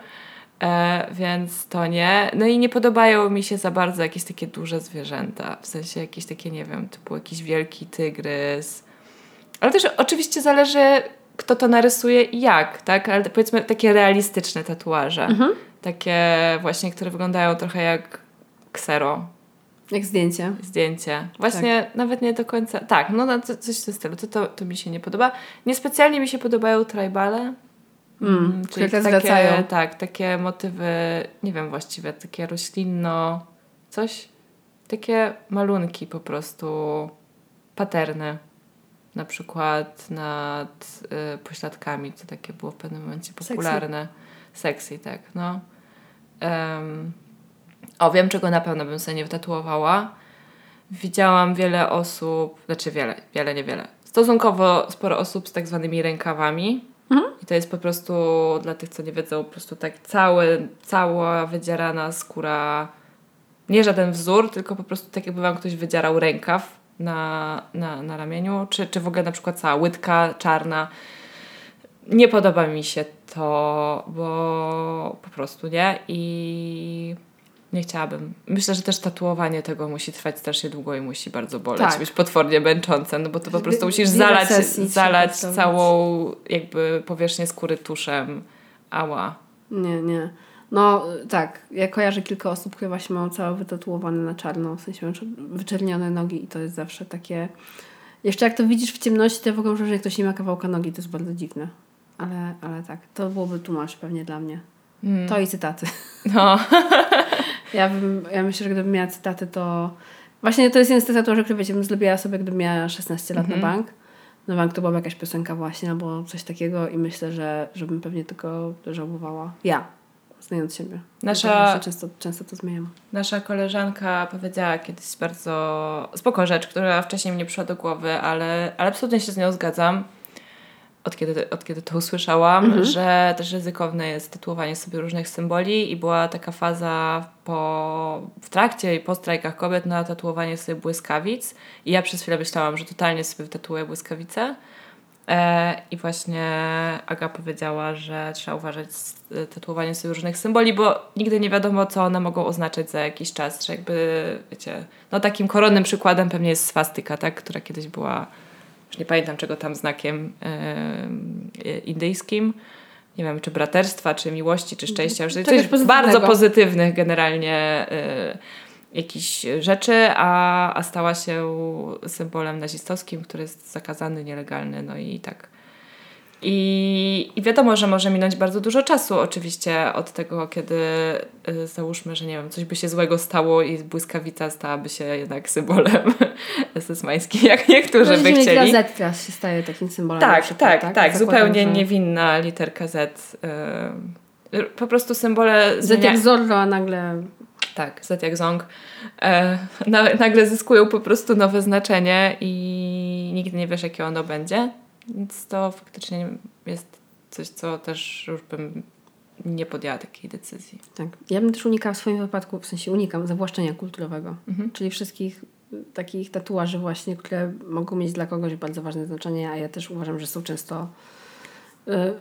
E, więc to nie. No i nie podobają mi się za bardzo jakieś takie duże zwierzęta. W sensie jakieś takie, nie wiem, typu jakiś wielki tygrys. Ale też oczywiście zależy, kto to narysuje i jak, tak? Ale powiedzmy takie realistyczne tatuaże. Mhm. Takie właśnie, które wyglądają trochę jak ksero. Jak zdjęcie. Zdjęcie. Właśnie tak. nawet nie do końca. Tak, no, no coś w tym stylu. To, to, to mi się nie podoba. Niespecjalnie mi się podobają tribale. Mm, mm czyli takie, zwracają. Tak, takie motywy, nie wiem właściwie, takie roślinno, coś, takie malunki po prostu, paterny na przykład nad y, pośladkami, co takie było w pewnym momencie popularne. Sexy, Sexy tak, no. Um, o, wiem, czego na pewno bym sobie nie wytatuowała. Widziałam wiele osób, znaczy wiele, wiele, niewiele. Stosunkowo sporo osób z tak zwanymi rękawami. Mhm. I to jest po prostu, dla tych, co nie wiedzą, po prostu tak cały, cała wydzierana skóra, nie żaden wzór, tylko po prostu tak jakby Wam ktoś wydzierał rękaw na, na, na ramieniu, czy, czy w ogóle na przykład cała łydka czarna. Nie podoba mi się to, bo po prostu nie i nie chciałabym. Myślę, że też tatuowanie tego musi trwać strasznie długo i musi bardzo boleć, tak. być potwornie męczące, no bo to po prostu musisz zalać, zalać całą jakby powierzchnię skóry tuszem. Ała. Nie, nie. No tak, ja kojarzę kilka osób, które właśnie mają całe wytatuowane na czarno, w sensie wyczernione nogi i to jest zawsze takie... Jeszcze jak to widzisz w ciemności, to w ogóle że ktoś nie ma kawałka nogi, to jest bardzo dziwne. Ale, ale tak, to byłoby tłumacz pewnie dla mnie. Mm. To i cytaty. No. ja, bym, ja myślę, że gdybym miała cytaty, to... Właśnie to jest jeden z tych tatuaży, który wiecie, bym zrobiła sobie, gdybym miała 16 lat mm -hmm. na mhm. bank. Na bank to była jakaś piosenka właśnie, albo coś takiego i myślę, że, że bym pewnie tylko żałowała. Ja znając siebie. Nasza, często, często to zmieniam. Nasza koleżanka powiedziała kiedyś bardzo spoko rzecz, która wcześniej mi nie przyszła do głowy, ale, ale absolutnie się z nią zgadzam. Od kiedy, od kiedy to usłyszałam, mhm. że też ryzykowne jest tytułowanie sobie różnych symboli i była taka faza po, w trakcie i po strajkach kobiet na tatuowanie sobie błyskawic i ja przez chwilę myślałam, że totalnie sobie tatuuję błyskawice I właśnie Aga powiedziała, że trzeba uważać z e, tatuowaniem sobie różnych symboli, bo nigdy nie wiadomo, co one mogą oznaczać za jakiś czas. Że jakby, wiecie, no takim koronnym przykładem pewnie jest swastyka, tak? która kiedyś była, już nie pamiętam czego tam znakiem yy, indyjskim. Nie wiem, czy braterstwa, czy miłości, czy szczęścia. Już coś bardzo pozytywnych generalnie. Yy, jakichś rzeczy, a, a stała się symbolem nazistowskim, który jest zakazany, nielegalny, no i tak. I, I wiadomo, że może minąć bardzo dużo czasu oczywiście od tego, kiedy y, załóżmy, że nie wiem, coś by się złego stało i błyskawica stałaby się jednak symbolem esesmańskim, jak niektórzy by chcieli. Teraz się staje takim symbolem. Tak, przykład, tak, tak, tak. Zupełnie że... niewinna literka Z. Y, po prostu symbole... Z jak Zorro, a nagle... Tak, Z jak Zong. E, nagle zyskują po prostu nowe znaczenie i nigdy nie wiesz, jakie ono będzie. Więc to faktycznie jest coś, co też już bym nie podjęła takiej decyzji. Tak. Ja bym też unikała w swoim wypadku, w sensie unikam zawłaszczenia kulturowego, mhm. czyli wszystkich takich tatuaży właśnie, które mogą mieć dla kogoś bardzo ważne znaczenie, a ja też uważam, że są często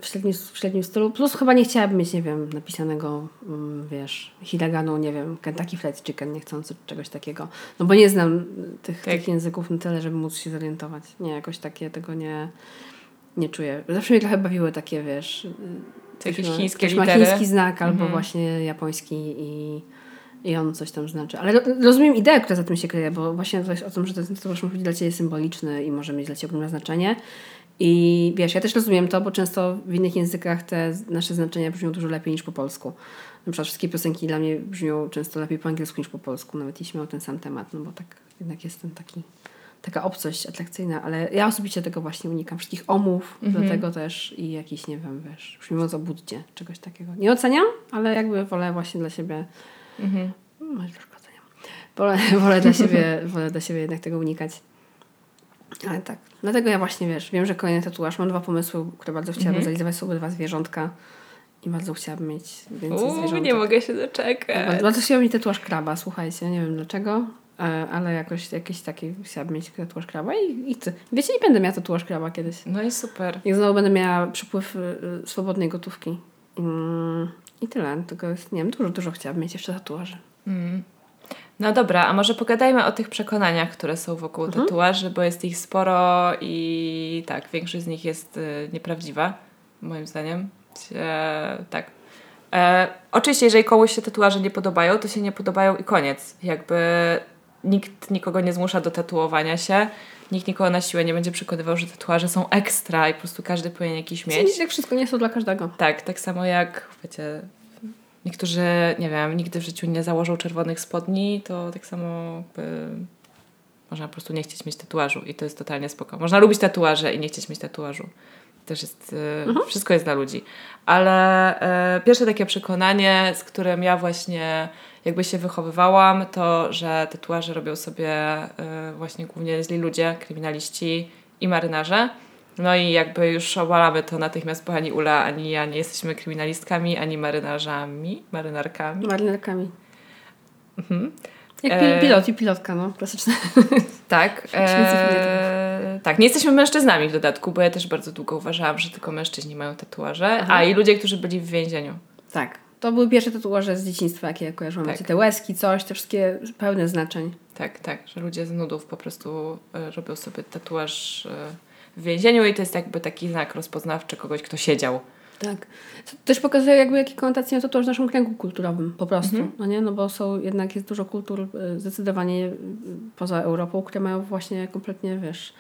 w średnim, w średnim stylu. Plus chyba nie chciałabym mieć, nie wiem, napisanego, mm, wiesz, hiraganu, nie wiem, Kentucky Fried Chicken, nie chcąc czegoś takiego. No bo nie znam tych, tak. tych języków na tyle, żeby móc się zorientować. Nie, jakoś takie tego nie, nie czuję. Zawsze mnie trochę bawiły takie, wiesz... No, chińskie ktoś ma chiński znak albo mhm. właśnie japoński i i on coś tam znaczy. Ale rozumiem ideę, która za tym się kryje, bo właśnie to jest o tym, że ten tatuaż być dla Ciebie symboliczny i może mieć dla Ciebie ogromne znaczenie. I wiesz, ja też rozumiem to, bo często w innych językach te nasze znaczenia brzmią dużo lepiej niż po polsku. Na przykład wszystkie piosenki dla mnie brzmią często lepiej po angielsku niż po polsku, nawet jeśli miał ten sam temat, no bo tak jednak jest ten taki, taka obcość atrakcyjna, ale ja osobiście tego właśnie unikam. Wszystkich omów, mhm. dlatego też i jakiś, nie wiem, wiesz, już mówiąc o Buddzie, czegoś takiego. Nie oceniam, ale jakby wolę właśnie dla siebie Mhm. Może troszkę oceniam. Wolę, wolę, dla siebie, wolę dla siebie jednak tego unikać. Ale tak. Dlatego ja właśnie, wiesz, wiem, że kolejny tatuaż. Mam dwa pomysły, które bardzo chciałabym mhm. zrealizować. Są dwa zwierzątka. I bardzo chciałabym mieć więcej Uuu, zwierzątek. nie mogę się doczekać. Bardzo, bardzo chciałabym mieć tatuaż kraba, słuchajcie. Nie wiem dlaczego, e, ale jakoś jakiś taki chciałabym mieć tatuaż kraba i, i ty. Wiecie, nie będę miała tatuaż kraba kiedyś. No i super. Jak znowu będę miała przypływ y, y, swobodnej gotówki. Mm, I tyle. Tylko jest, nie wiem, dużo, dużo chciałabym mieć jeszcze tatuaży. Mm. No dobra, a może pogadajmy o tych przekonaniach, które są wokół mhm. tatuaży, bo jest ich sporo i tak, większość z nich jest y, nieprawdziwa, moim zdaniem. E, tak. E, oczywiście, jeżeli komuś się tatuaże nie podobają, to się nie podobają i koniec. Jakby nikt nikogo nie zmusza do tatuowania się nikt nikogo na siłę nie będzie przekonywał, że tatuaże są ekstra i po prostu każdy powinien jakiś mieć. Jak wszystko nie są dla każdego. Tak, tak samo jak, wiecie, niektórzy, nie wiem, nigdy w życiu nie założą czerwonych spodni, to tak samo można po prostu nie chcieć mieć tatuażu i to jest totalnie spoko. Można lubić tatuaże i nie chcieć mieć tatuażu. Też jest, y, mhm. wszystko jest dla ludzi. Ale e, pierwsze takie przekonanie, z którym ja właśnie jakby się wychowywałam, to że tatuaże robią sobie y, właśnie głównie źli ludzie, kryminaliści i marynarze. No i jakby już obalamy to natychmiast, bo ani Ula, ani ja nie jesteśmy kryminalistkami, ani marynarzami, marynarkami. Marynarkami. Mhm. Jak pil pilot i pilotka, no, klasyczne. Tak. E, tak, nie jesteśmy mężczyznami w dodatku, bo ja też bardzo długo uważałam, że tylko mężczyźni mają tatuaże, Aha. a i ludzie, którzy byli w więzieniu. Tak. To były pierwsze tatuaże z dzieciństwa, jakie ja kojarzyłam. Tak. Te łezki, coś, te wszystkie pełne znaczeń. Tak, tak, że ludzie z nudów po prostu y, robią sobie tatuaż y, w więzieniu i to jest jakby taki znak rozpoznawczy kogoś, kto siedział. Tak. To też pokazuje jakby jakie konotacje ma tatuaż w naszym kręgu kulturowym po prostu, mhm. no nie? No bo są, jednak jest dużo kultur zdecydowanie poza Europą, które mają właśnie kompletnie, wiesz,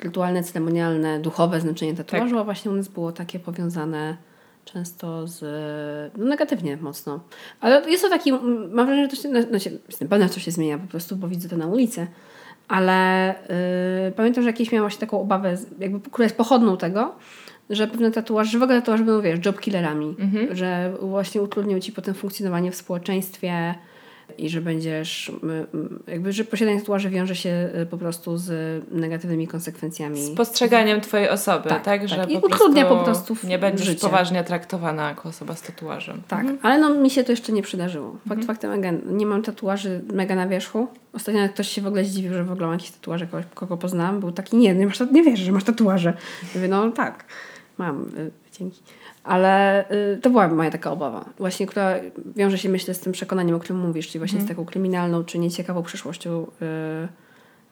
rytualne, ceremonialne, duchowe znaczenie tatuażu, tak. a właśnie u nas było takie powiązane często z, no negatywnie mocno. Ale jest to taki, mam wrażenie, że to się, no, no jestem pewna, że to się zmienia po prostu, bo widzę to na ulicy, ale yy, pamiętam, że jakieś miałam właśnie taką obawę, jakby, która jest pochodną tego, że pewne tatuaże, że w ogóle tatuaże będą, wiesz, job killerami, mhm. że właśnie utrudnią ci potem funkcjonowanie w społeczeństwie, i że będziesz, jakby, że posiadanie tatuaży wiąże się y, po prostu z negatywnymi konsekwencjami. Z postrzeganiem twojej osoby, tak? tak? Że tak. I utrudnia po prostu Nie będziesz życie. poważnie traktowana jako osoba z tatuażem. Tak, mhm. ale no mi się to jeszcze nie przydarzyło. Fakt mhm. faktem, mega, nie mam tatuaży mega na wierzchu. Ostatnio ktoś się w ogóle zdziwił, że w ogóle mam jakieś tatuaże, kogoś, kogo poznałam. Był taki, nie, nie, masz, nie wiesz, że masz tatuaże. Mówię, no tak, mam, y, dzięki. Ale y, to była moja taka obawa, właśnie, która wiąże się, myślę, z tym przekonaniem, o którym mówisz, czyli właśnie mm. z mhm. taką kryminalną czy nieciekawą przyszłością y,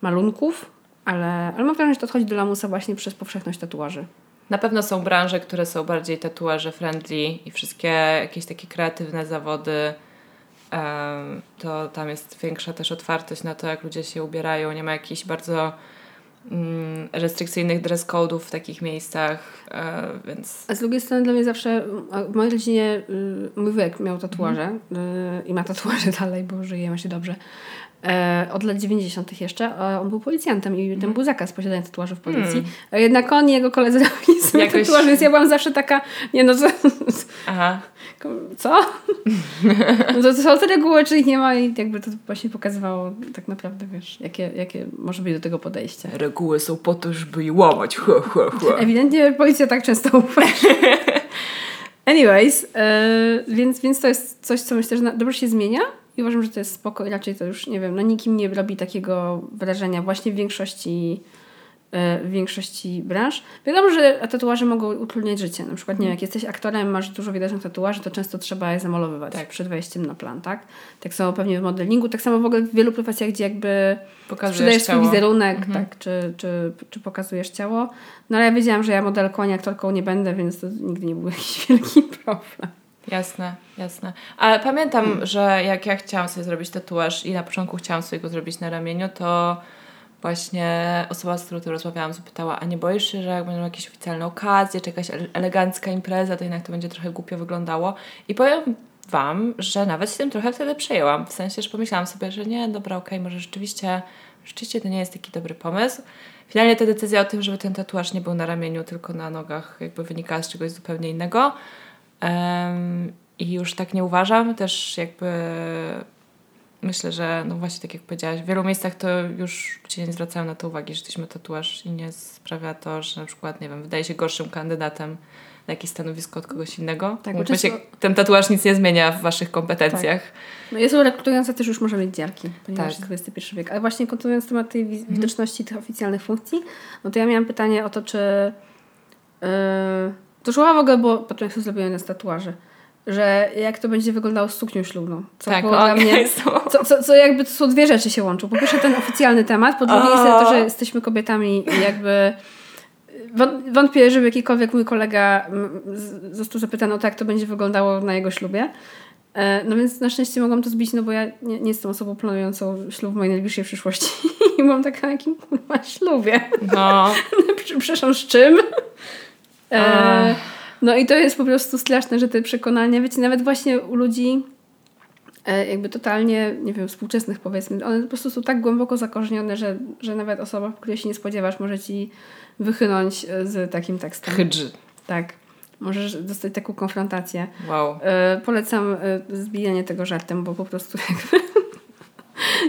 malunków, ale, ale mam wrażenie, że to odchodzi do lamusa właśnie przez powszechność tatuaży. Na pewno są branże, które są bardziej tatuaże friendly i wszystkie jakieś takie kreatywne zawody, to tam jest większa też otwartość na to, jak ludzie się ubierają. Nie ma jakichś bardzo restrykcyjnych dress code'ów w takich miejscach, e, więc... A z drugiej strony dla mnie zawsze, w mojej rodzinie y, mój wujek miał tatuaże y, i ma tatuaże dalej, bo żyjemy się dobrze. E, od lat 90. jeszcze. On był policjantem i ten był zakaz posiadania tatuaży w policji. A jednak on i jego koledzy robili sobie Jakoś- tatuaże, więc ja byłam zawsze taka, nie no co? Aha. Co? No to, są te reguły, czy ich nie ma i jakby to właśnie pokazywało tak naprawdę, wiesz, jakie, jakie może być do tego podejście. Reguły są po to, żeby je łamać. Hua, hua, hua. Ewidentnie policja tak często uważa. Anyways, e, więc, więc to jest coś, co myślę, że dobrze się zmienia i uważam, że to jest spoko i raczej to już, nie wiem, na nikim nie robi takiego wrażenia właśnie w większości e, w większości branż. Wiadomo, że tatuaże mogą utrudniać życie. Na przykład, nie wiem, jak jesteś aktorem, masz dużo widocznych tatuaży, to często trzeba je zamalowywać Tak. przed wejściem na plan, tak? Tak samo pewnie w modelingu, tak samo w ogóle w wielu profesjach, gdzie jakby Pokazujesz sprzedajesz swój wizerunek, tak, czy, czy, czy pokazujesz ciało. No ale ja wiedziałam, że ja modelką ani aktorką nie będę, więc to nigdy nie był jakiś wielki problem. Jasne, jasne. Ale pamiętam, że jak ja chciałam sobie zrobić tatuaż i na początku chciałam sobie go zrobić na ramieniu, to właśnie osoba, z którą tu rozmawiałam, zapytała, a nie boisz się, że jak będą jakieś oficjalne okazje, czy jakaś ele- elegancka impreza, to jednak to będzie trochę głupio wyglądało. I powiem Wam, że nawet się tym trochę wtedy przejęłam. W sensie, że pomyślałam sobie, że nie, dobra, okej, może rzeczywiście, rzeczywiście to nie jest taki dobry pomysł. Finalnie ta decyzja o tym, żeby ten tatuaż nie był na ramieniu, tylko na nogach, jakby wynikała z czegoś zupełnie innego. Em, I już tak nie uważam. Też jakby myślę, że no właśnie tak jak powiedziałaś, w wielu miejscach to już ludzie nie zwracają na to uwagi, że jesteśmy tatuaż i nie sprawia to, że na przykład, nie wiem, wydaje się gorszym kandydatem na jakieś stanowisko od kogoś innego. Tak, bo często- ten tatuaż nic nie zmienia w waszych kompetencjach. No jest rekrutująca też już może mieć dziarki, ponieważ Tak. jest XXI wiek. Ale właśnie kontynuując temat tej wi- widoczności tych oficjalnych funkcji, no to ja miałam pytanie o to, czy yy, to szło w ogóle po tym, jak sobie zrobiłem na tatuaże, że jak to będzie wyglądało z suknią ślubną. Co Tak, było dla mnie... Co, co, co jakby to są dwie rzeczy się łączą. Po pierwsze ten oficjalny temat, po drugie jest to, że jesteśmy kobietami i jakby wą- wątpię, żeby jakikolwiek mój kolega został zapytany o to, jak to będzie wyglądało na jego ślubie. E, No więc na szczęście mogłam to zbić, no bo ja nie, nie jestem osobą planującą ślub w mojej najbliższej przyszłości. I taka, na jakim kurwa ślubie? No, Przepraszam, z czym? E, no i to jest po prostu straszne, że te przekonania, wiecie, nawet właśnie u ludzi e, jakby totalnie, nie wiem, współczesnych powiedzmy, one po prostu są tak głęboko zakorzenione, że, że nawet osoba, której się nie spodziewasz, może ci wychynąć e, z takim tekstem. hydż. Tak. Możesz dostać taką konfrontację. Wow. E, polecam e, zbijanie tego żartem, bo po prostu jakby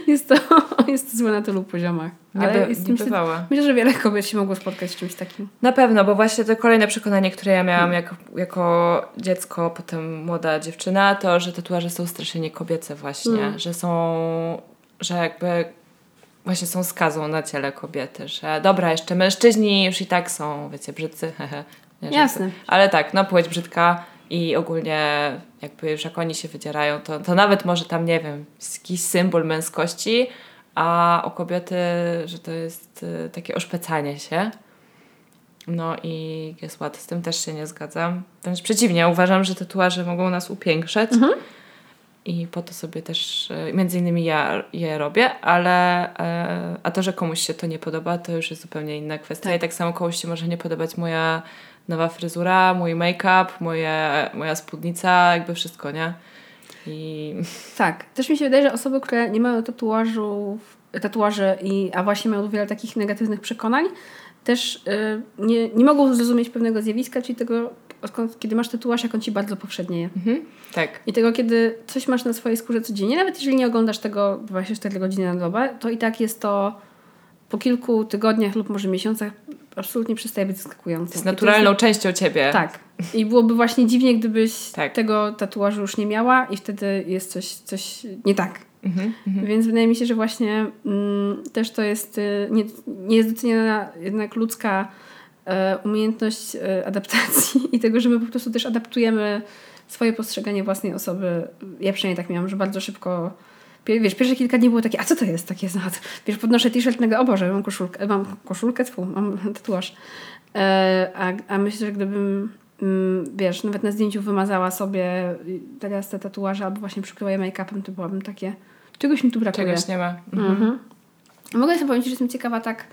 jest, to, jest to złe na tylu poziomach. Nie, Ale by, jest, nie myślę, myślę, że wiele kobiet się mogło spotkać z czymś takim. Na pewno, bo właśnie to kolejne przekonanie, które ja miałam jako, jako dziecko, potem młoda dziewczyna, to, że tatuaże są strasznie kobiece właśnie, Mm. że są, że jakby właśnie są skazą na ciele kobiety, że dobra, jeszcze mężczyźni już i tak są, wiecie, brzydcy, hehe. Nie, żarty. Jasne. Ale tak, no płeć brzydka i ogólnie jakby już jak oni się wydzierają, to, to nawet może tam, nie wiem, jakiś symbol męskości, a o kobiety, że to jest y, takie oszpecanie się. No i jest ład, z tym też się nie zgadzam. Wręcz przeciwnie, uważam, że tatuaże mogą nas upiększać. I po to sobie też, y, między innymi ja je robię, ale e, a to, że komuś się to nie podoba, to już jest zupełnie inna kwestia. I tak samo komuś się może nie podobać moja nowa fryzura, mój make-up, moje, moja spódnica, jakby wszystko, nie? I Tak. Też mi się wydaje, że osoby, które nie mają tatuażów, tatuaży, i, a właśnie mają wiele takich negatywnych przekonań, też y, nie, nie mogą zrozumieć pewnego zjawiska, czyli tego, odkąd, kiedy masz tatuaż, jak on ci bardzo powszednieje. mhm, tak. I tego, kiedy coś masz na swojej skórze codziennie, nawet jeżeli nie oglądasz tego 24 godziny na dobę, to i tak jest to po kilku tygodniach lub może miesiącach absolutnie przestaje być zaskakujące. Jest naturalną częścią ciebie. tak. I byłoby właśnie dziwnie, gdybyś Tak. tego tatuażu już nie miała i wtedy jest coś, coś nie tak. Mhm, mhm. Więc wydaje mi się, że właśnie mm, też to jest, y, nie, nie jest doceniana jednak ludzka e, umiejętność e, adaptacji i tego, że my po prostu też adaptujemy swoje postrzeganie własnej osoby. Ja przynajmniej tak miałam, że bardzo szybko Wiesz, pierwsze kilka dni było takie, a co to jest takie za... Wiesz, podnoszę t-shirt, nagle, o Boże, mam koszulkę, mam koszulkę, tfu, mam tatuaż. E, a, a myślę, że gdybym, mm, wiesz, nawet na zdjęciu wymazała sobie teraz te tatuaże albo właśnie przykryła je make-upem, to byłabym takie, czegoś mi tu brakuje. Czegoś nie ma. Mhm. Mhm. Mogę sobie powiedzieć, że jestem ciekawa tak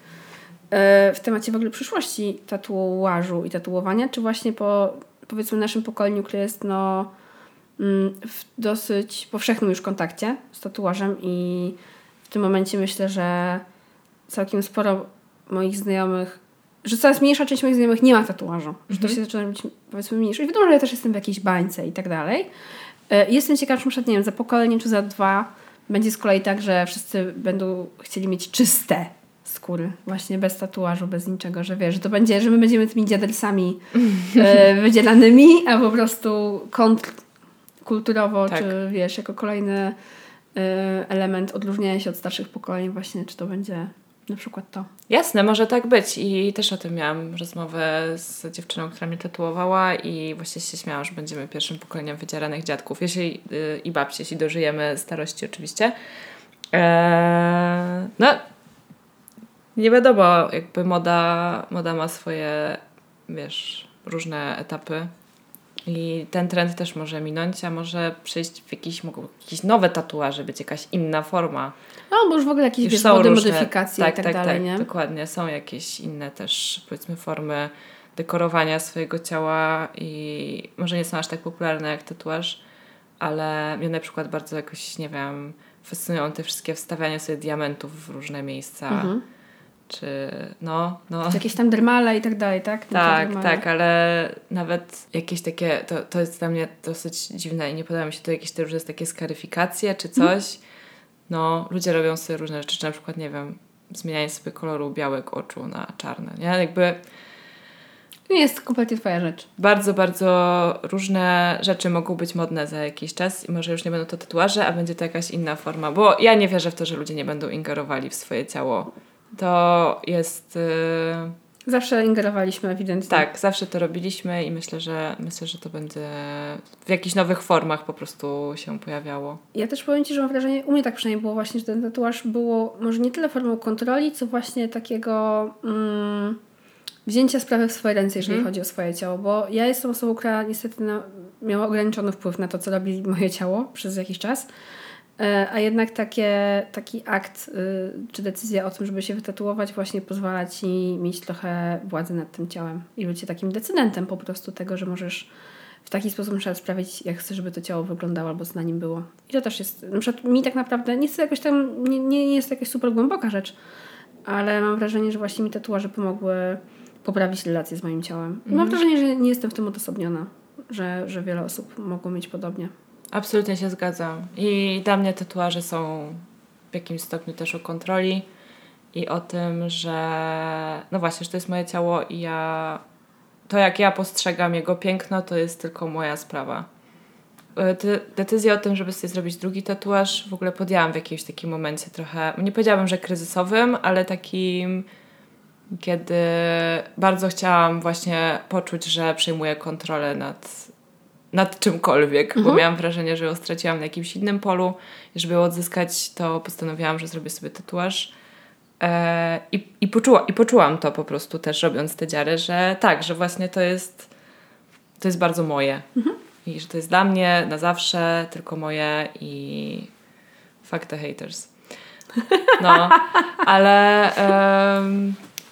e, w temacie w ogóle przyszłości tatuażu i tatuowania, czy właśnie po powiedzmy naszym pokoleniu, które jest no w dosyć powszechnym już kontakcie z tatuażem i w tym momencie myślę, że całkiem sporo moich znajomych, że coraz mniejsza część moich znajomych nie ma tatuażu, że to Mhm. się zaczyna być powiedzmy mniejsze. I wiadomo, że ja też jestem w jakiejś bańce i tak dalej. E, Jestem ciekawa, czy przykład, nie wiem, za pokolenie czy za dwa będzie z kolei tak, że wszyscy będą chcieli mieć czyste skóry, właśnie bez tatuażu, bez niczego, że wiesz, że to będzie, że my będziemy tymi dziadelsami e, wydzielanymi, a po prostu kontr kulturowo, Tak. czy wiesz, jako kolejny e, element odróżniania się od starszych pokoleń właśnie, czy to będzie na przykład to. Jasne, może tak być. I też o tym miałam rozmowę z dziewczyną, która mnie tatuowała i właśnie się śmiałam, że będziemy pierwszym pokoleniem wydzieranych dziadków. Jeśli, yy, I babci, jeśli dożyjemy starości oczywiście. Eee, no, nie wiadomo, jakby moda, moda ma swoje, wiesz, różne etapy. I ten trend też może minąć, a może przejść w jakieś, mogą jakieś nowe tatuaże, być jakaś inna forma. No, bo już w ogóle jakieś Już wiesz, są różne, modyfikacje tak, i tak, tak, dalej, tak, nie? dokładnie. Są jakieś inne też, powiedzmy, formy dekorowania swojego ciała i może nie są aż tak popularne jak tatuaż, ale mnie na przykład bardzo jakoś, nie wiem, fascynują te wszystkie wstawiania sobie diamentów w różne miejsca. Mhm. Czy no, no. Czy jakieś tam dermale i tak dalej, tak? Tak, tak, ale nawet jakieś takie, to, to jest dla mnie dosyć dziwne i nie podoba mi się to jakieś te różne takie skaryfikacje czy coś. No, ludzie robią sobie różne rzeczy, czy na przykład, nie wiem, zmienianie sobie koloru białek oczu na czarne, nie? Jakby Nie jest kompletnie twoja rzecz. bardzo, bardzo różne rzeczy mogą być modne za jakiś czas i może już nie będą to tatuaże, a będzie to jakaś inna forma, bo ja nie wierzę w to, że ludzie nie będą ingerowali w swoje ciało. To jest... Yy... Zawsze ingerowaliśmy ewidentnie. Tak, zawsze to robiliśmy i myślę, że myślę, że to będzie w jakichś nowych formach po prostu się pojawiało. Ja też powiem Ci, że mam wrażenie, u mnie tak przynajmniej było właśnie, że ten tatuaż było może nie tyle formą kontroli, co właśnie takiego mm, wzięcia sprawy w swoje ręce, jeżeli Mhm. chodzi o swoje ciało, bo ja jestem osobą, która niestety na, miała ograniczony wpływ na to, co robi moje ciało przez jakiś czas. E, A jednak takie, taki akt y, czy decyzja o tym, żeby się wytatuować, właśnie pozwala ci mieć trochę władzy nad tym ciałem i być takim decydentem po prostu tego, że możesz w taki sposób trzeba sprawić, jak chcesz, żeby to ciało wyglądało albo co na nim było. I to też jest, na przykład mi tak naprawdę, nie jest to jakoś tam, nie, nie, nie jest to jakaś super głęboka rzecz, ale mam wrażenie, że właśnie mi tatuaże pomogły poprawić relacje z moim ciałem. I mam wrażenie, że nie jestem w tym odosobniona, że, że wiele osób mogło mieć podobnie. Absolutnie się zgadzam. I dla mnie tatuaże są w jakimś stopniu też o kontroli i o tym, że no właśnie, że to jest moje ciało i ja to jak ja postrzegam jego piękno, to jest tylko moja sprawa. E, decyzję o tym, żeby sobie zrobić drugi tatuaż w ogóle podjęłam w jakimś takim momencie trochę, nie powiedziałabym, że kryzysowym, ale takim kiedy bardzo chciałam właśnie poczuć, że przejmuję kontrolę nad, nad czymkolwiek, bo miałam wrażenie, że ją straciłam na jakimś innym polu i żeby ją odzyskać, to postanowiłam, że zrobię sobie tatuaż. E, i, i, poczuła, I poczułam to po prostu też robiąc te dziary, że tak, że właśnie to jest to jest bardzo moje. I że to jest dla mnie na zawsze, tylko moje i fuck the haters. No, ale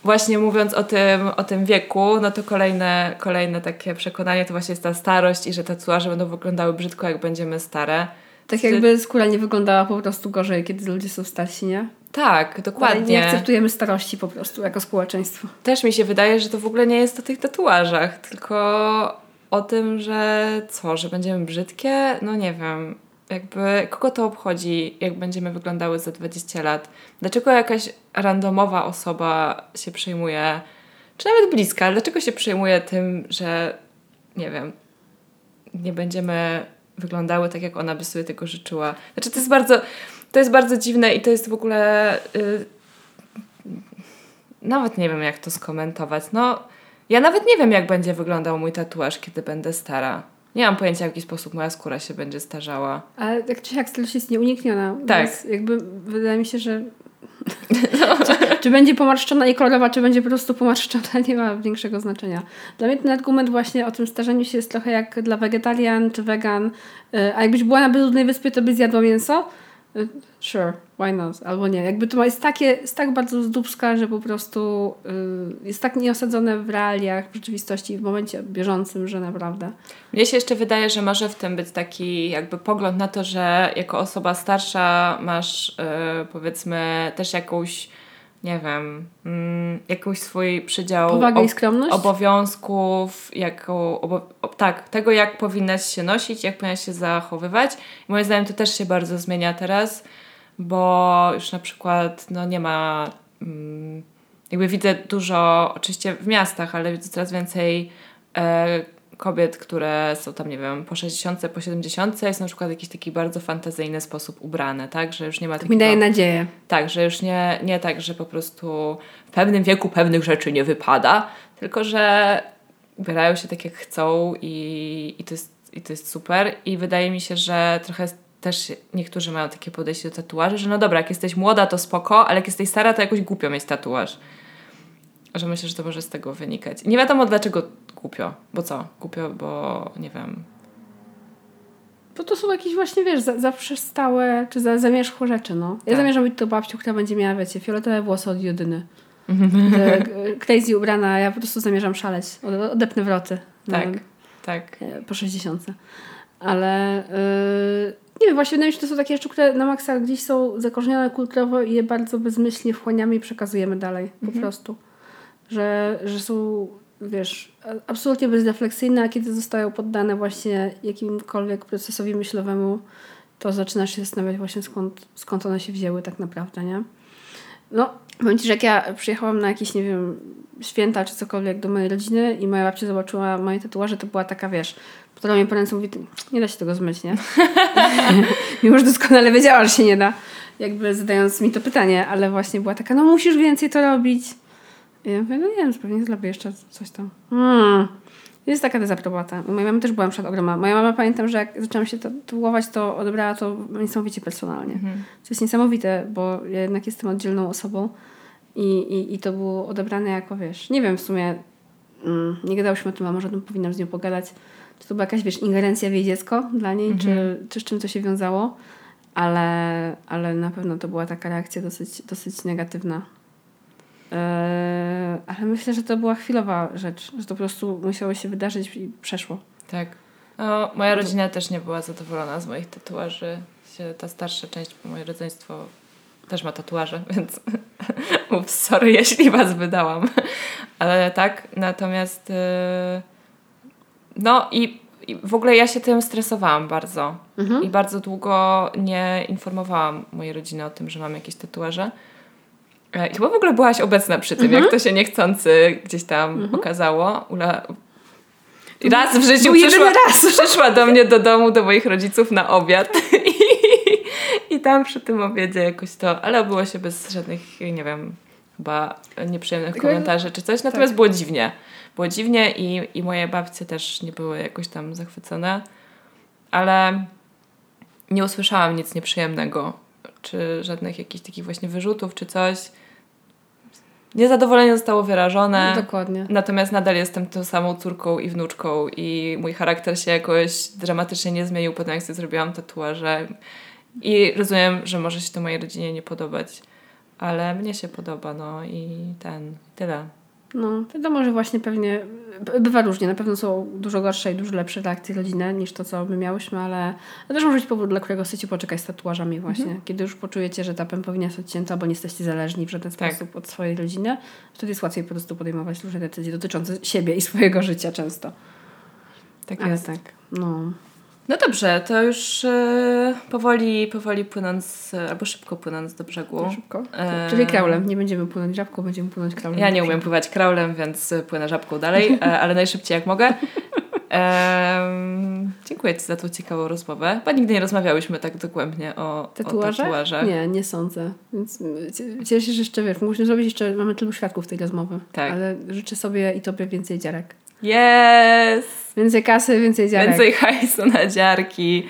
właśnie mówiąc o tym, o tym wieku, no to kolejne, kolejne takie przekonanie to właśnie jest ta starość i że tatuaże będą wyglądały brzydko, jak będziemy stare. Tak jakby skóra nie wyglądała po prostu gorzej, kiedy ludzie są starsi, nie? Tak, Ale nie dokładnie. akceptujemy starości po prostu jako społeczeństwo. Też mi się wydaje, że to w ogóle nie jest o tych tatuażach, tylko o tym, że co, że będziemy brzydkie? No nie wiem. Jakby kogo to obchodzi, jak będziemy wyglądały za 20 lat? Dlaczego jakaś randomowa osoba się przejmuje, czy nawet bliska, ale dlaczego się przejmuje tym, że nie wiem, nie będziemy wyglądały tak, jak ona by sobie tego życzyła? Znaczy, to jest bardzo, to jest bardzo dziwne i to jest w ogóle. y, nawet nie wiem, jak to skomentować. No, ja nawet nie wiem, jak będzie wyglądał mój tatuaż, kiedy będę stara. Nie mam pojęcia, w jaki sposób moja skóra się będzie starzała. Ale tak czy siak starość jest nieunikniona. Tak. Więc jakby wydaje mi się, że czy, czy będzie pomarszczona i kolorowa, czy będzie po prostu pomarszczona, nie ma większego znaczenia. Dla mnie ten argument właśnie o tym starzeniu się jest trochę jak dla wegetarian czy wegan. Y, A jakbyś była na bezludnej wyspie, to byś zjadła mięso. Y, Sure, why not? Albo nie. Jakby to jest takie, jest tak bardzo z dubska, że po prostu y, jest tak nieosadzone w realiach, w rzeczywistości, w momencie bieżącym, że naprawdę. Mnie się jeszcze wydaje, że może w tym być taki jakby pogląd na to, że jako osoba starsza masz yy, powiedzmy też jakąś, nie wiem, mm, swój przydział Powagę i skromność? obowiązków, jaką, obo tak, tego jak powinnaś się nosić, jak powinnaś się zachowywać. I moim zdaniem to też się bardzo zmienia teraz, bo już na przykład no nie ma mm, jakby widzę dużo, oczywiście w miastach, ale widzę coraz więcej e, kobiet, które są tam, nie wiem, po 60, po 70 i są na przykład jakiś taki bardzo fantazyjny sposób ubrane, tak? Że już nie ma To mi daje nadzieję. tak, że już nie, nie tak, że po prostu w pewnym wieku pewnych rzeczy nie wypada, tylko że ubierają się tak jak chcą i, i, to, jest, i to jest super. I wydaje mi się, że trochę też niektórzy mają takie podejście do tatuaży, że no dobra, jak jesteś młoda, to spoko, ale jak jesteś stara, to jakoś głupio mieć tatuaż. Że myślę, że to może z tego wynikać. Nie wiadomo dlaczego głupio. Bo co? Głupio, bo nie wiem. Bo to są jakieś właśnie, wiesz, za, zaprzestałe, czy za, zamierzchłe rzeczy, no. Ja Tak. zamierzam być tą babcią, która będzie miała, wiecie, fioletowe włosy od Judyny. E, Crazy ubrana, ja po prostu zamierzam szaleć. Ode- Odepnę wroty. Tak, No, tak. e, po 60. Ale yy, nie wiem, właśnie wydaje mi się, że to są takie rzeczy, które na maksa gdzieś są zakorzenione kulturowo i je bardzo bezmyślnie wchłaniamy i przekazujemy dalej. Po prostu. Że, że są, wiesz, absolutnie bezrefleksyjne, a kiedy zostają poddane właśnie jakimkolwiek procesowi myślowemu, to zaczynasz się zastanawiać właśnie skąd, skąd one się wzięły tak naprawdę, nie? No, powiem Ci, że jak ja przyjechałam na jakieś, nie wiem, święta czy cokolwiek do mojej rodziny i moja babcia zobaczyła moje tatuaże, to była taka, wiesz, podała mnie po ręce mówi, "Ty, nie da się tego zmyć, nie? Mimo, że doskonale wiedziała, że się nie da, jakby zadając mi to pytanie, ale właśnie była taka, no musisz więcej to robić. I ja mówię, no nie wiem, pewnie zrobię jeszcze coś tam. Hmm. Jest taka dezaprobata. U mojej mamy też była przed ogromna. Moja mama pamiętam, że jak zaczęłam się tatuować, to odebrała to niesamowicie personalnie. Co jest niesamowite, bo ja jednak jestem oddzielną osobą i, i, i to było odebrane jako, wiesz, nie wiem w sumie, mm, nie gadałyśmy o tym, a może o tym powinnam z nią pogadać, czy to była jakaś, wiesz, ingerencja w jej dziecko dla niej, czy, czy z czym to się wiązało, ale, ale na pewno to była taka reakcja dosyć, dosyć negatywna. Eee, ale myślę, że to była chwilowa rzecz, że to po prostu musiało się wydarzyć i przeszło. Tak. No, moja rodzina też nie była zadowolona z moich tatuaży. Ta starsza część, bo moje rodzeństwo też ma tatuaże, więc ups, sorry, jeśli was wydałam. Ale tak, natomiast yy, no i, i w ogóle ja się tym stresowałam bardzo. I bardzo długo nie informowałam mojej rodziny o tym, że mam jakieś tatuaże. E, I chyba w ogóle byłaś obecna przy tym, jak to się niechcący gdzieś tam okazało. Ula... I Raz w życiu przyszła, raz. przyszła do mnie do domu, do moich rodziców na obiad. I, I tam przy tym obiedzie jakoś to, ale obyło się bez żadnych, nie wiem, chyba nieprzyjemnych Tylko- komentarzy czy coś. Natomiast było dziwnie. Było dziwnie i, i moje babcie też nie były jakoś tam zachwycone. Ale nie usłyszałam nic nieprzyjemnego, czy żadnych jakichś takich właśnie wyrzutów, czy coś. Niezadowolenie zostało wyrażone. Dokładnie. Natomiast nadal jestem tą samą córką i wnuczką i mój charakter się jakoś dramatycznie nie zmienił po tym, jak sobie zrobiłam tatuaże. I rozumiem, że może się to mojej rodzinie nie podobać, ale mnie się podoba, no i ten, tyle. No, wiadomo, że właśnie pewnie bywa różnie. Na pewno są dużo gorsze i dużo lepsze reakcje rodziny niż to, co my miałyśmy, ale to też może być powód, dla którego chcecie poczekać z tatuażami właśnie. Kiedy już poczujecie, że ta powinna być odcięta, albo nie jesteście zależni w żaden Tak. sposób od swojej rodziny, wtedy jest łatwiej po prostu podejmować różne decyzje dotyczące siebie i swojego życia często. Tak Ale jest. tak, no. No dobrze, to już e, powoli, powoli płynąc, e, albo szybko płynąc do brzegu. Szybko. Eee. Czyli kraulem. Nie będziemy płynąć żabką, będziemy płynąć kraulem. Ja nie umiem pływać kraulem, więc płynę żabką dalej, e, ale najszybciej jak mogę. Dziękuję Ci za tą ciekawą rozmowę. Chyba nigdy nie rozmawiałyśmy tak dogłębnie o, tatuażach. Nie, nie sądzę. Więc cie- cieszę się, że jeszcze wiesz, musimy zrobić jeszcze, mamy tylu świadków tej rozmowy. Tak. Ale życzę sobie i tobie więcej dziarek. Yes! Więcej kasy, więcej dziarek. Więcej hajsu na dziarki.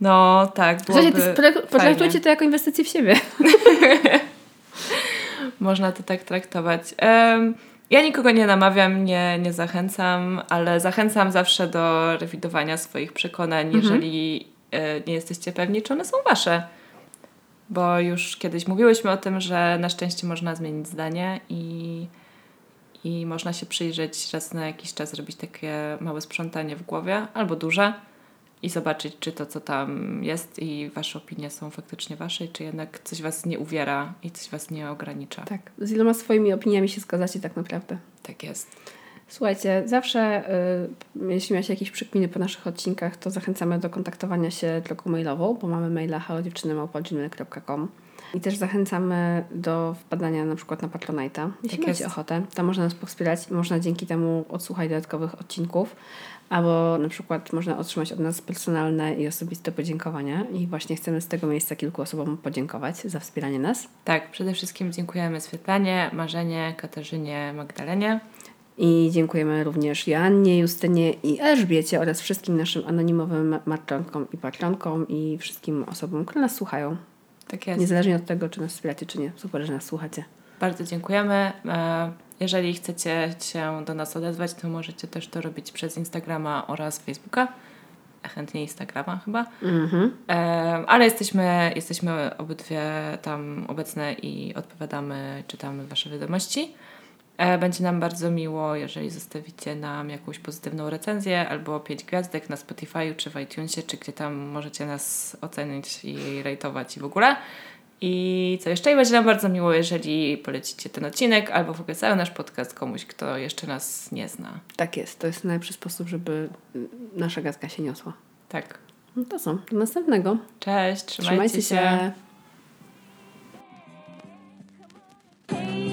No tak, byłoby potraktujcie to jako inwestycję w siebie. Można to tak traktować. Em, ja nikogo nie namawiam, nie, nie zachęcam, ale zachęcam zawsze do rewidowania swoich przekonań, Mhm. jeżeli e, nie jesteście pewni, czy one są wasze. bo już kiedyś mówiłyśmy o tym, że na szczęście można zmienić zdanie i, i można się przyjrzeć raz na jakiś czas, zrobić takie małe sprzątanie w głowie albo duże i zobaczyć, czy to, co tam jest i Wasze opinie są faktycznie Wasze, czy jednak coś Was nie uwiera i coś Was nie ogranicza. Tak, z iloma swoimi opiniami się zgadzacie tak naprawdę. Tak jest. Słuchajcie, zawsze y, jeśli macie jakieś przykminy po naszych odcinkach, to zachęcamy do kontaktowania się drogą mailową, bo mamy maila halodziewczynymałpodgmail.com i też zachęcamy do wpadania na przykład na Patronite'a, jeśli Tak macie jest. ochotę. Tam można nas wspierać i można dzięki temu odsłuchać dodatkowych odcinków, albo na przykład można otrzymać od nas personalne i osobiste podziękowania i właśnie chcemy z tego miejsca kilku osobom podziękować za wspieranie nas. Tak, przede wszystkim dziękujemy Swietlanie, Marzenie, Katarzynie, Magdalenie. I dziękujemy również Joannie, Justynie i Elżbiecie oraz wszystkim naszym anonimowym matronkom i patronkom i wszystkim osobom, które nas słuchają. Tak jest. Niezależnie od tego, czy nas wspieracie, czy nie. Super, że nas słuchacie. Bardzo dziękujemy. E, Jeżeli chcecie się do nas odezwać, to możecie też to robić przez Instagrama oraz Facebooka. Chętnie Instagrama chyba. Mhm. E, Ale jesteśmy, jesteśmy obydwie tam obecne i odpowiadamy, czytamy Wasze wiadomości. E, będzie nam bardzo miło, jeżeli zostawicie nam jakąś pozytywną recenzję albo pięć gwiazdek na Spotify czy w iTunesie, czy gdzie tam możecie nas ocenić i rejtować i w ogóle. I co jeszcze? I będzie nam bardzo miło, jeżeli polecicie ten odcinek albo w ogóle cały nasz podcast komuś, kto jeszcze nas nie zna. Tak jest. To jest najlepszy sposób, żeby nasza gadka się niosła. Tak. No to co? Do następnego. Cześć. Trzymajcie, trzymajcie się. się.